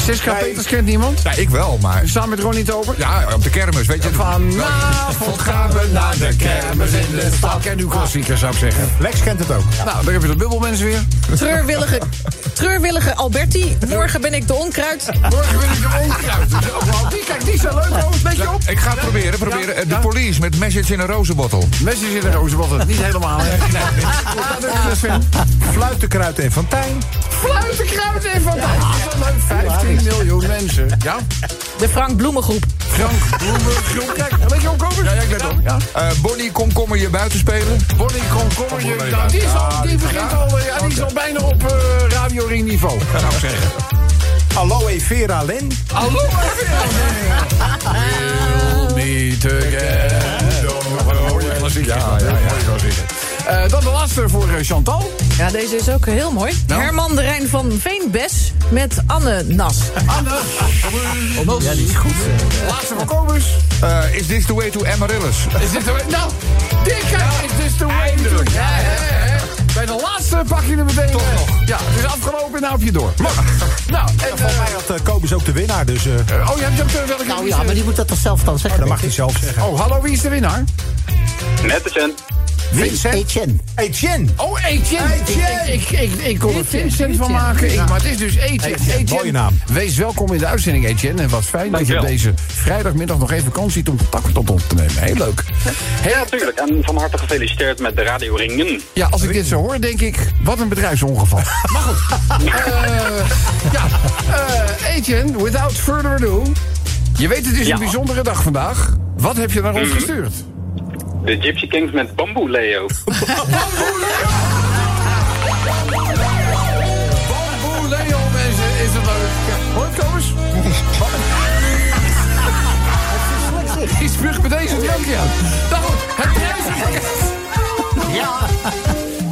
Siska Peters kent niemand. Ja, ik wel, maar... We staan met Ronnie Tober. Ja, op de kermis, weet je. Vanavond gaan we naar de kermis in de stad. Ken uw klassieker, zou ik zeggen. Lex kent het ook. Nou, daar heb je de bubbelmensen weer. Treurwillige, treurwillige Alberti. Morgen ben ik de onkruid. Morgen wil ik de onkruid. Die, kijk, die is wel leuk. hoor. Een beetje op. Ik ga het proberen, proberen. Eh, De police met message in een rozenbottel. Messi in de rozenbotten. Niet helemaal. hè. Nee, je. Fluitenkruid en Fontijn. Fluitenkruid en van leuk. 15 miljoen mensen. Ja? De Frank Bloemengroep. Frank Bloemengroep. Kijk, let je opkomen? Ja, ja, ik let op. Ja. Eh, Bonnie, kom, kom je buiten spelen? Bonnie Komkommerje. Nou, die, is al, die begint al, eh, ja, die is al bijna op eh Radio Ring niveau, zou ik zeggen. Aloe Vera Len. Hallo, We'll meet again. Mooie klassieker. Ja, ja, ja. dan de laatste voor eh, Chantal. Ja, deze is ook heel mooi. Nou? Herman de Rijn van Veenbes met Anne Nas. Anne. Ja, die is goed. Laatste van Kobus. Eh, is this the way to Amaryllis? Is dit de... Nou, dikke is dit de way to... Ja. Bij de laatste pak je er meteen... Toch nog. Ja, het is afgelopen en nou heb je door. Maar, [LAUGHS] nou, en... Volgens mij had eh, Kobus ook de winnaar, dus eh, eh, oh, je hebt ook welke... Nou ja, maar die moet dat toch zelf dan zeggen? dat mag hij zelf zeggen. Oh, hallo, wie is de winnaar? Met de Chen. Vincent. Etienne. Etienne. Oh, Etienne. Ik, ik, ik, ik kon er Vincent van maken. Ik, maar het is dus Etienne. Etienne. mooie naam. Wees welkom in de uitzending, Etienne. En wat fijn dat je op deze vrijdagmiddag nog even kans ziet om contact tot ons te nemen. Heel leuk. Ja, natuurlijk. En van harte gefeliciteerd met de Radio Ringen. Ja, als ik dit zo hoor, denk ik, wat een bedrijfsongeval. [LAUGHS] Maar goed. Eh, ja, eh, Etienne, without further ado. Je weet, het is Ja. een bijzondere dag vandaag. Wat heb je naar ons gestuurd? De Gypsy Kings met Bamboe Leo. [LAUGHS] Bamboe Leo, mensen, is het leuk. Ja, hoor het, Kobus? Die spuugt [LAUGHS] met deze drank aan. Nou goed, het prijzenpakket.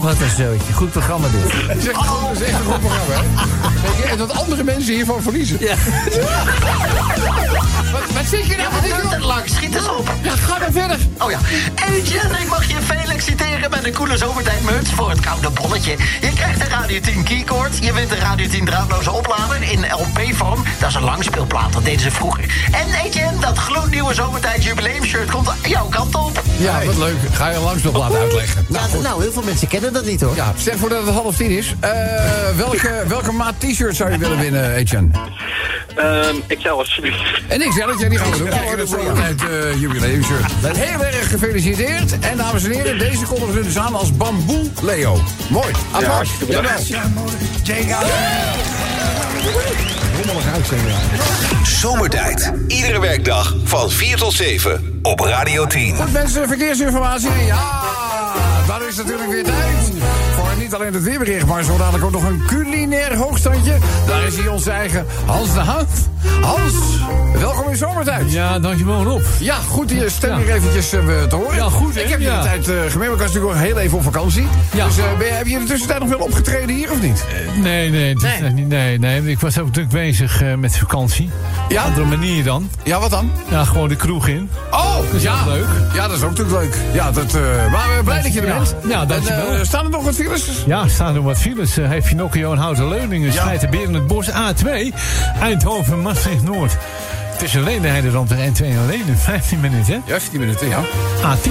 Wat een zootje. Goed programma dit. [LAUGHS] Dat is echt, dat is echt een goed programma, hè? En dat andere mensen hiervan verliezen. Ja. [LAUGHS] Wat, wat zit je nou? Wat is er? Lang, schiet eens op. Ja, ga maar verder. Oh ja. Etienne, ik mag je feliciteren met een coole zomertijdmuts voor het koude bolletje. Je krijgt een Radio 10 keycord. Je wint een Radio 10 draadloze oplader in LP-vorm. Dat is een langspeelplaat, dat deden ze vroeger. En Etienne, dat gloednieuwe zomertijd jubileumshirt komt jouw kant op. Ja, wat leuk. Ga je langs nog laten uitleggen. Ja, nou, heel veel mensen kennen dat niet hoor. Ja, stel voor dat het half tien is. Eh, welke, welke maat t-shirt zou je willen winnen, Etienne? Ehm ik zal alsjeblieft. En ik zeg dat jij die gaan we doen. Krijg je de zomertijd uh, jubileumshirt. Heel erg gefeliciteerd. En dames en heren, deze kondigen we dus aan als Bamboe Leo. Mooi. Applaus. uitzending. Zomertijd. Iedere werkdag van 4 tot 7 op Radio 10. Goed mensen, verkeersinformatie. Ja, daar is natuurlijk weer tijd. Alleen het weerbericht, maar zo dadelijk ook nog een culinair hoogstandje. Daar is hij onze eigen Hans de Haan. Hans, welkom in zomertijd. Ja, dankjewel Rob. Ja, goed je stem Ja. weer eventjes eh, te horen. Ja, goed, hè? Ik heb je Ja. de tijd uh, gemeen, maar ik was natuurlijk nog heel even op vakantie. Ja. Dus eh, ben je, heb je in de tussentijd nog wel opgetreden hier of niet? Nee, nee, Nee. niet- nee, nee. Ik was ook druk bezig eh, met vakantie. Ja? Andere manier dan. Ja, wat dan? Ja, gewoon de kroeg in. Oh, is ja. leuk. Ja, dat is ook natuurlijk leuk. Ja, dat, eh, maar we blij dat je er bent. Ja, dankjewel. Eh, staan er nog wat files? Ja, staan er wat files. Uh, heeft Pinocchio en Houten Leuningen. Ja. De Beren het Bos A2. Eindhoven, Maastricht Noord. Tussen Ledenheide rond de N2 en Leden. 15 minuten. Ja, 10 minuten, ja. A10.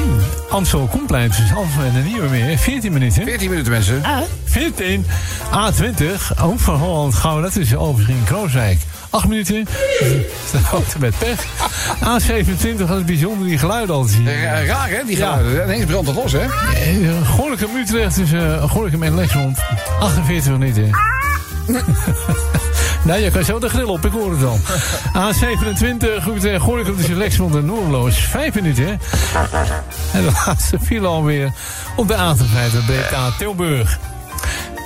Amstel Komplein tussen Alphen en de Nieuwe Meer. 14 minuten. 14 minuten, mensen. 14. A20. Ook van Holland Gouda tussen en Krooswijk. 8 minuten. [LAUGHS] Dat auto met pech. A27. Dat is bijzonder die geluiden altijd zien. Eh, raar, hè? Die Ja. geluiden. Ineens brandt het los, hè? Eh, Gorinchem Utrecht tussen uh, Gorinchem en Lexmond. 48 minuten. [LAUGHS] nou, je kan zo de grill op, ik hoor het al. [LAUGHS] A27, Utrecht, Gorinchem tussen Lexmond en Noordeloos. 5 minuten. En de laatste file alweer op de A50 Breda Tilburg.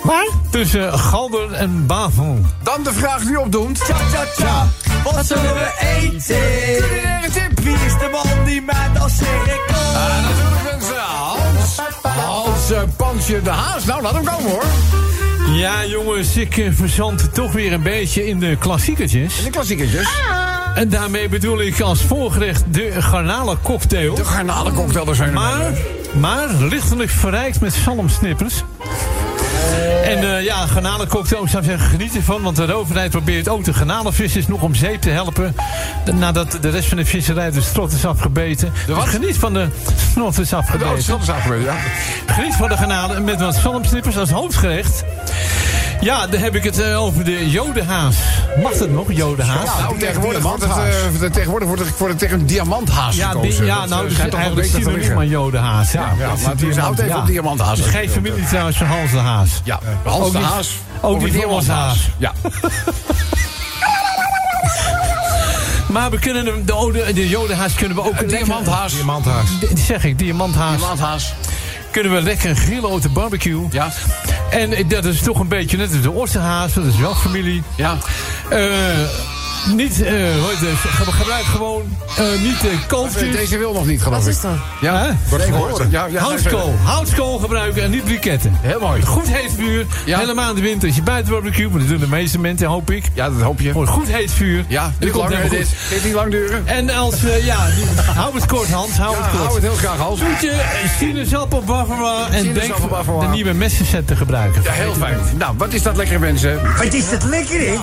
Waar? Tussen Galder en Bavel. Dan de vraag die opdoemt. Tja, tja, tja, wat zullen we eten? Tip. Wie is de man die met als cirkel? Ah, natuurlijk mensen. Hans. Hans uh, Pansje de Haas. Nou, laat hem komen, hoor. Ja, jongens, ik eh, verzand toch weer een beetje in de klassiekertjes. De klassiekertjes. En daarmee bedoel ik als voorgerecht de garnalencocktail. De garnalencocktail, daar zijn er Maar, maar lichtelijk verrijkt met zalmsnippers. En uh, ja, garnalencocktail, ik zou zeggen, geniet ervan. Want de overheid probeert ook de garnalenvissers nog om zeep te helpen. Nadat de rest van de visserij de strot is afgebeten. Dus geniet van de strot is afgebeten. Oh, is ja. Geniet van de garnalen met wat zalmsnippers als hoofdgerecht. Ja, dan heb ik het uh, over de jodenhaas. Mag dat nog, jodenhaas? Ja, nou, tegenwoordig wordt, het, uh, tegenwoordig wordt het, wordt het tegen een diamanthaas ja, gekozen. Ja, nou, dat is eigenlijk synoniem aan jodenhaas. Ja, ja, ja maar het is houdt even op diamanthaas. Het is geen familie trouwens van Hans de Haas. Ja, Hans de Haas. Ook die diamanthaas. Ja. [LAUGHS] Maar we kunnen de, de, de jodenhaas kunnen we ook... Een diamanthaas. Diamanthaas. Die zeg ik, diamanthaas. Diamanthaas. Kunnen we lekker grillen op de barbecue. Ja. En dat is toch een beetje net als de Oosterhaas. Dat is wel familie. Ja. Uh, Niet, eh, ge- gebruik gewoon eh, niet uh, kooltjes. Deze wil nog niet, geloof Wat is dat? Ja, wordt gehoord. Ja, ja, Houtskool. Houtskool gebruiken en niet briketten. Heel mooi. Goed heet vuur. Ja. Helemaal in de winter. Als je buiten barbecue, maar dat doen de meeste mensen, hoop ik. Ja, dat hoop je. Gewoon goed heet vuur. Ja, En niet komt helemaal dit. goed. Geeft niet lang duren. En als, eh, ja, die- [LAUGHS] hou het kort Hans, hou Ja, het kort. hou het heel graag, Hans. Zoetje, eh, sinaasappel, bavarois en denk de nieuwe messenset te gebruiken. Ja, heel fijn. Nou, wat is dat lekker, mensen? Wat is dat lekker, hè?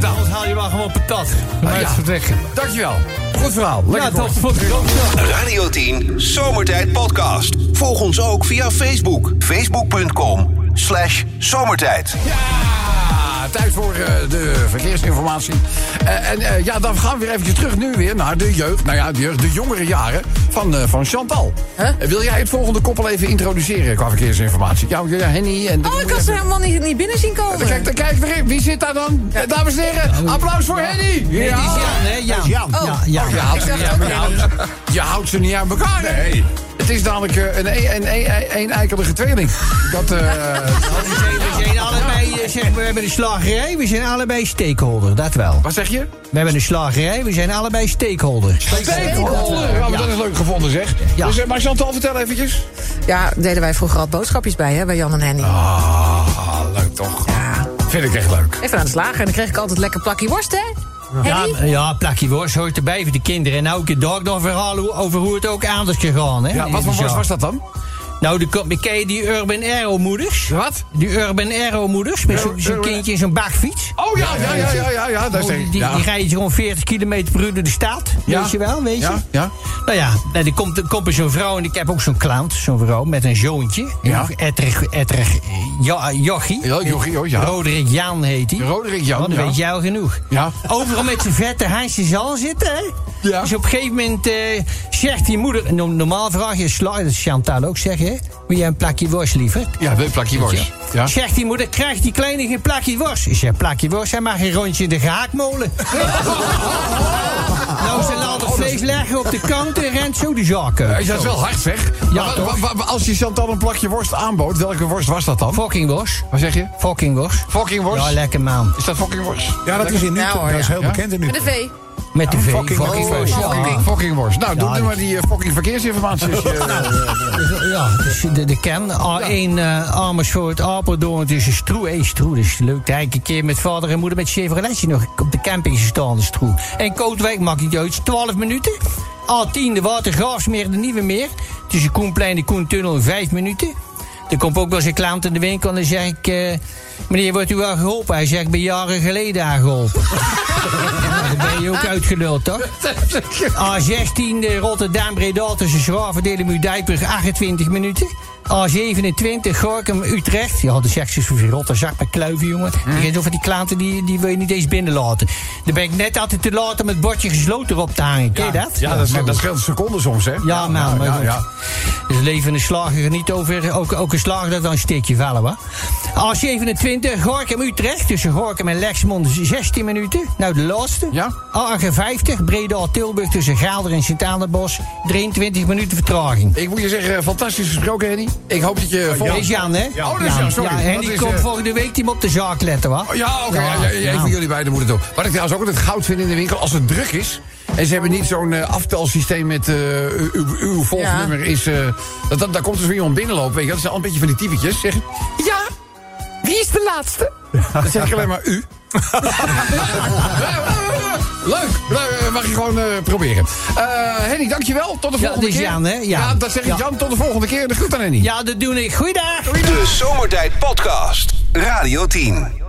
Nou, Anders haal je wel gewoon patat. Bij Ah, het ja. vertrekken. Dankjewel. Goed verhaal. Lekker Ja, ook zo. Radio 10 Zomertijd Podcast. Volg ons ook via Facebook. Facebook.com slash zomertijd. Ja, tijd voor eh, de verkeersinformatie. Eh, en eh, ja, dan gaan we weer eventjes terug nu weer naar de jeugd. Nou ja, de, jeugd, de jongere jaren van, eh, van Chantal. Huh? Wil jij het volgende koppel even introduceren qua verkeersinformatie? Ja, ja Henny en... Oh, ik had ze helemaal niet, niet binnen zien komen. Kijk, dan kijk erin. Wie zit daar dan? Dames en heren, applaus voor Henny. Nee, die is Jan, hè? Jan. Oh. Ja. Je houdt, je, houdt, je houdt ze niet aan elkaar. Nee. Het is namelijk eh, een, een, een, een, een eikelige tweeling. Dat, eh, [LAUGHS] We zijn, we zijn allebei, eh, zeg maar, we hebben een slagerij, we zijn allebei stakeholder, dat wel. wat zeg je? We hebben een slagerij, we zijn allebei stakeholder. Stakeholder. Ja, maar dat is leuk gevonden, zeg. Ja. Dus, maar Chantal, vertel eventjes. Ja, deden wij vroeger al boodschapjes bij, hè, bij Jan en Henny. Ah, leuk toch? Ja. Vind ik echt leuk. Even aan de slager en dan kreeg ik altijd lekker plakje worst, hè? Ja, ja, plakje worst hoort erbij voor de kinderen. En nou, ik dag nog verhalen over hoe het ook anders gegaan. Hè, Ja, wat voor worst was dat dan? Nou, de, ken je die Urban Aero moeders? Wat? Die Urban Aero moeders met zo'n kindje in zo'n bakfiets. Oh ja, ja, ja, ja, ja. ja, dat is Oh, die, ja. die rijden gewoon 40 km per uur door de stad. Ja. Weet je wel, weet je? Ja, ja. Nou ja, nou, er komt, er komt er zo'n vrouw en ik heb ook zo'n clown, zo'n vrouw met een zoontje. Ja. Etterig, etterig, ja, jochie. Ja, jochie, oh, ja. Roderick Jan heet hij. Roderick Jan, Oh, dat weet jij al genoeg. Ja. Overal met zijn vette handjes al zitten, hè? Ja. Dus op een gegeven moment eh, zegt die moeder... no- Normaal vraag je dat Chantal ook zeggen, hè? Wil jij een plakje worst liever? Ja, een plakje worst. Ja. Zegt die moeder, krijgt die kleine geen plakje worst? Ik zeg, plakje worst, hij mag een rondje in de gehaktmolen. [LAUGHS] nou, ze laat het vlees leggen op de kant en rent zo de zaken. Ja, dat is wel hard, zeg. Ja, Maar toch? als je Chantal een plakje worst aanbood, welke worst was dat dan? Fucking worst. Wat zeg je? Fucking worst. Fucking worst? Ja, lekker man. Is dat fucking worst? Ja, dat is in. Ja, hoor, dat is heel Ja? bekend in nu. Met een V. Met de V. fucking Fucking worst. Fucking, fucking worst. Nou, doe nu maar die eh, fucking verkeersinformatie. [LAUGHS] ja, dus de, de ken. A1 eh Amersfoort, Apeldoorn tussen Stroe. Hé, Stroe, dat is leuk. Daar ik een keer met vader en moeder met Chevroletje nog op de camping gestaan, de Stroe. En Kootwijk maakt niet uit, 12 minuten. A10 de Watergraafsmeer, de Nieuwe Meer. Tussen Koenplein en Koentunnel, 5 minuten. Er komt ook wel eens een klant in de winkel en dan zeg ik... eh, meneer, wordt u wel geholpen? Hij zegt, ik ben jaren geleden aangeholpen. [LAUGHS] dan ben je ook uitgeluld, toch? [LAUGHS] A16 de Rotterdam Breda tussen Schravendelen en Dijper 28 minuten. A27 Gorkum Utrecht. Ja, de secties van Rotterdam met kluiven, jongen. Mm. Je over die klanten die, die wil je niet eens binnenlaten. Dan ben ik net altijd te laat om het bordje gesloten op te hangen. Ken je dat? ja, dat, maar dat scheelt een seconde soms, hè? ja, man. maar ja, ja. Dus leven een slager er niet over. Ook, ook een slager dat dan een steekje vallen, hoor. A27, Gorkum Utrecht. Tussen Gorkum en Lexmond 16 minuten. Nou, de laatste. Ja. A58, Breda Tilburg tussen Gaalder en Sint-Annebos. 23 minuten vertraging. Ik moet je zeggen, fantastisch gesproken, Henny. Ik hoop dat je... Dat is Jan, hè? Oh, dat is Jan, sorry. Ja, en die komt eh, volgende week die op de zaak letten, hoor. Oh, Ja, oké. ja, ja, ja, Ja. Van jullie beiden moet het doen. Wat ik trouwens ook altijd goud vind in de winkel, als het druk is... en ze hebben niet zo'n eh, aftelsysteem met eh, uw, volgnummer is... eh, dat, dat, daar komt dus weer iemand binnenlopen, weet je. Dat zijn al een beetje van die typetjes. Zeg, ja, wie is de laatste? Dan zeg ik alleen maar u. Leuk, Eh, mag je gewoon eh, proberen. Eh Henny, dankjewel. Tot de Ja, volgende dit is keer. Jan, hè? Ja. dat zeg ik Ja. Jan. Tot de volgende keer. De groet aan Henny. Ja, dat doe ik. Goeiedag. De Zomertijd Podcast. Radio 10.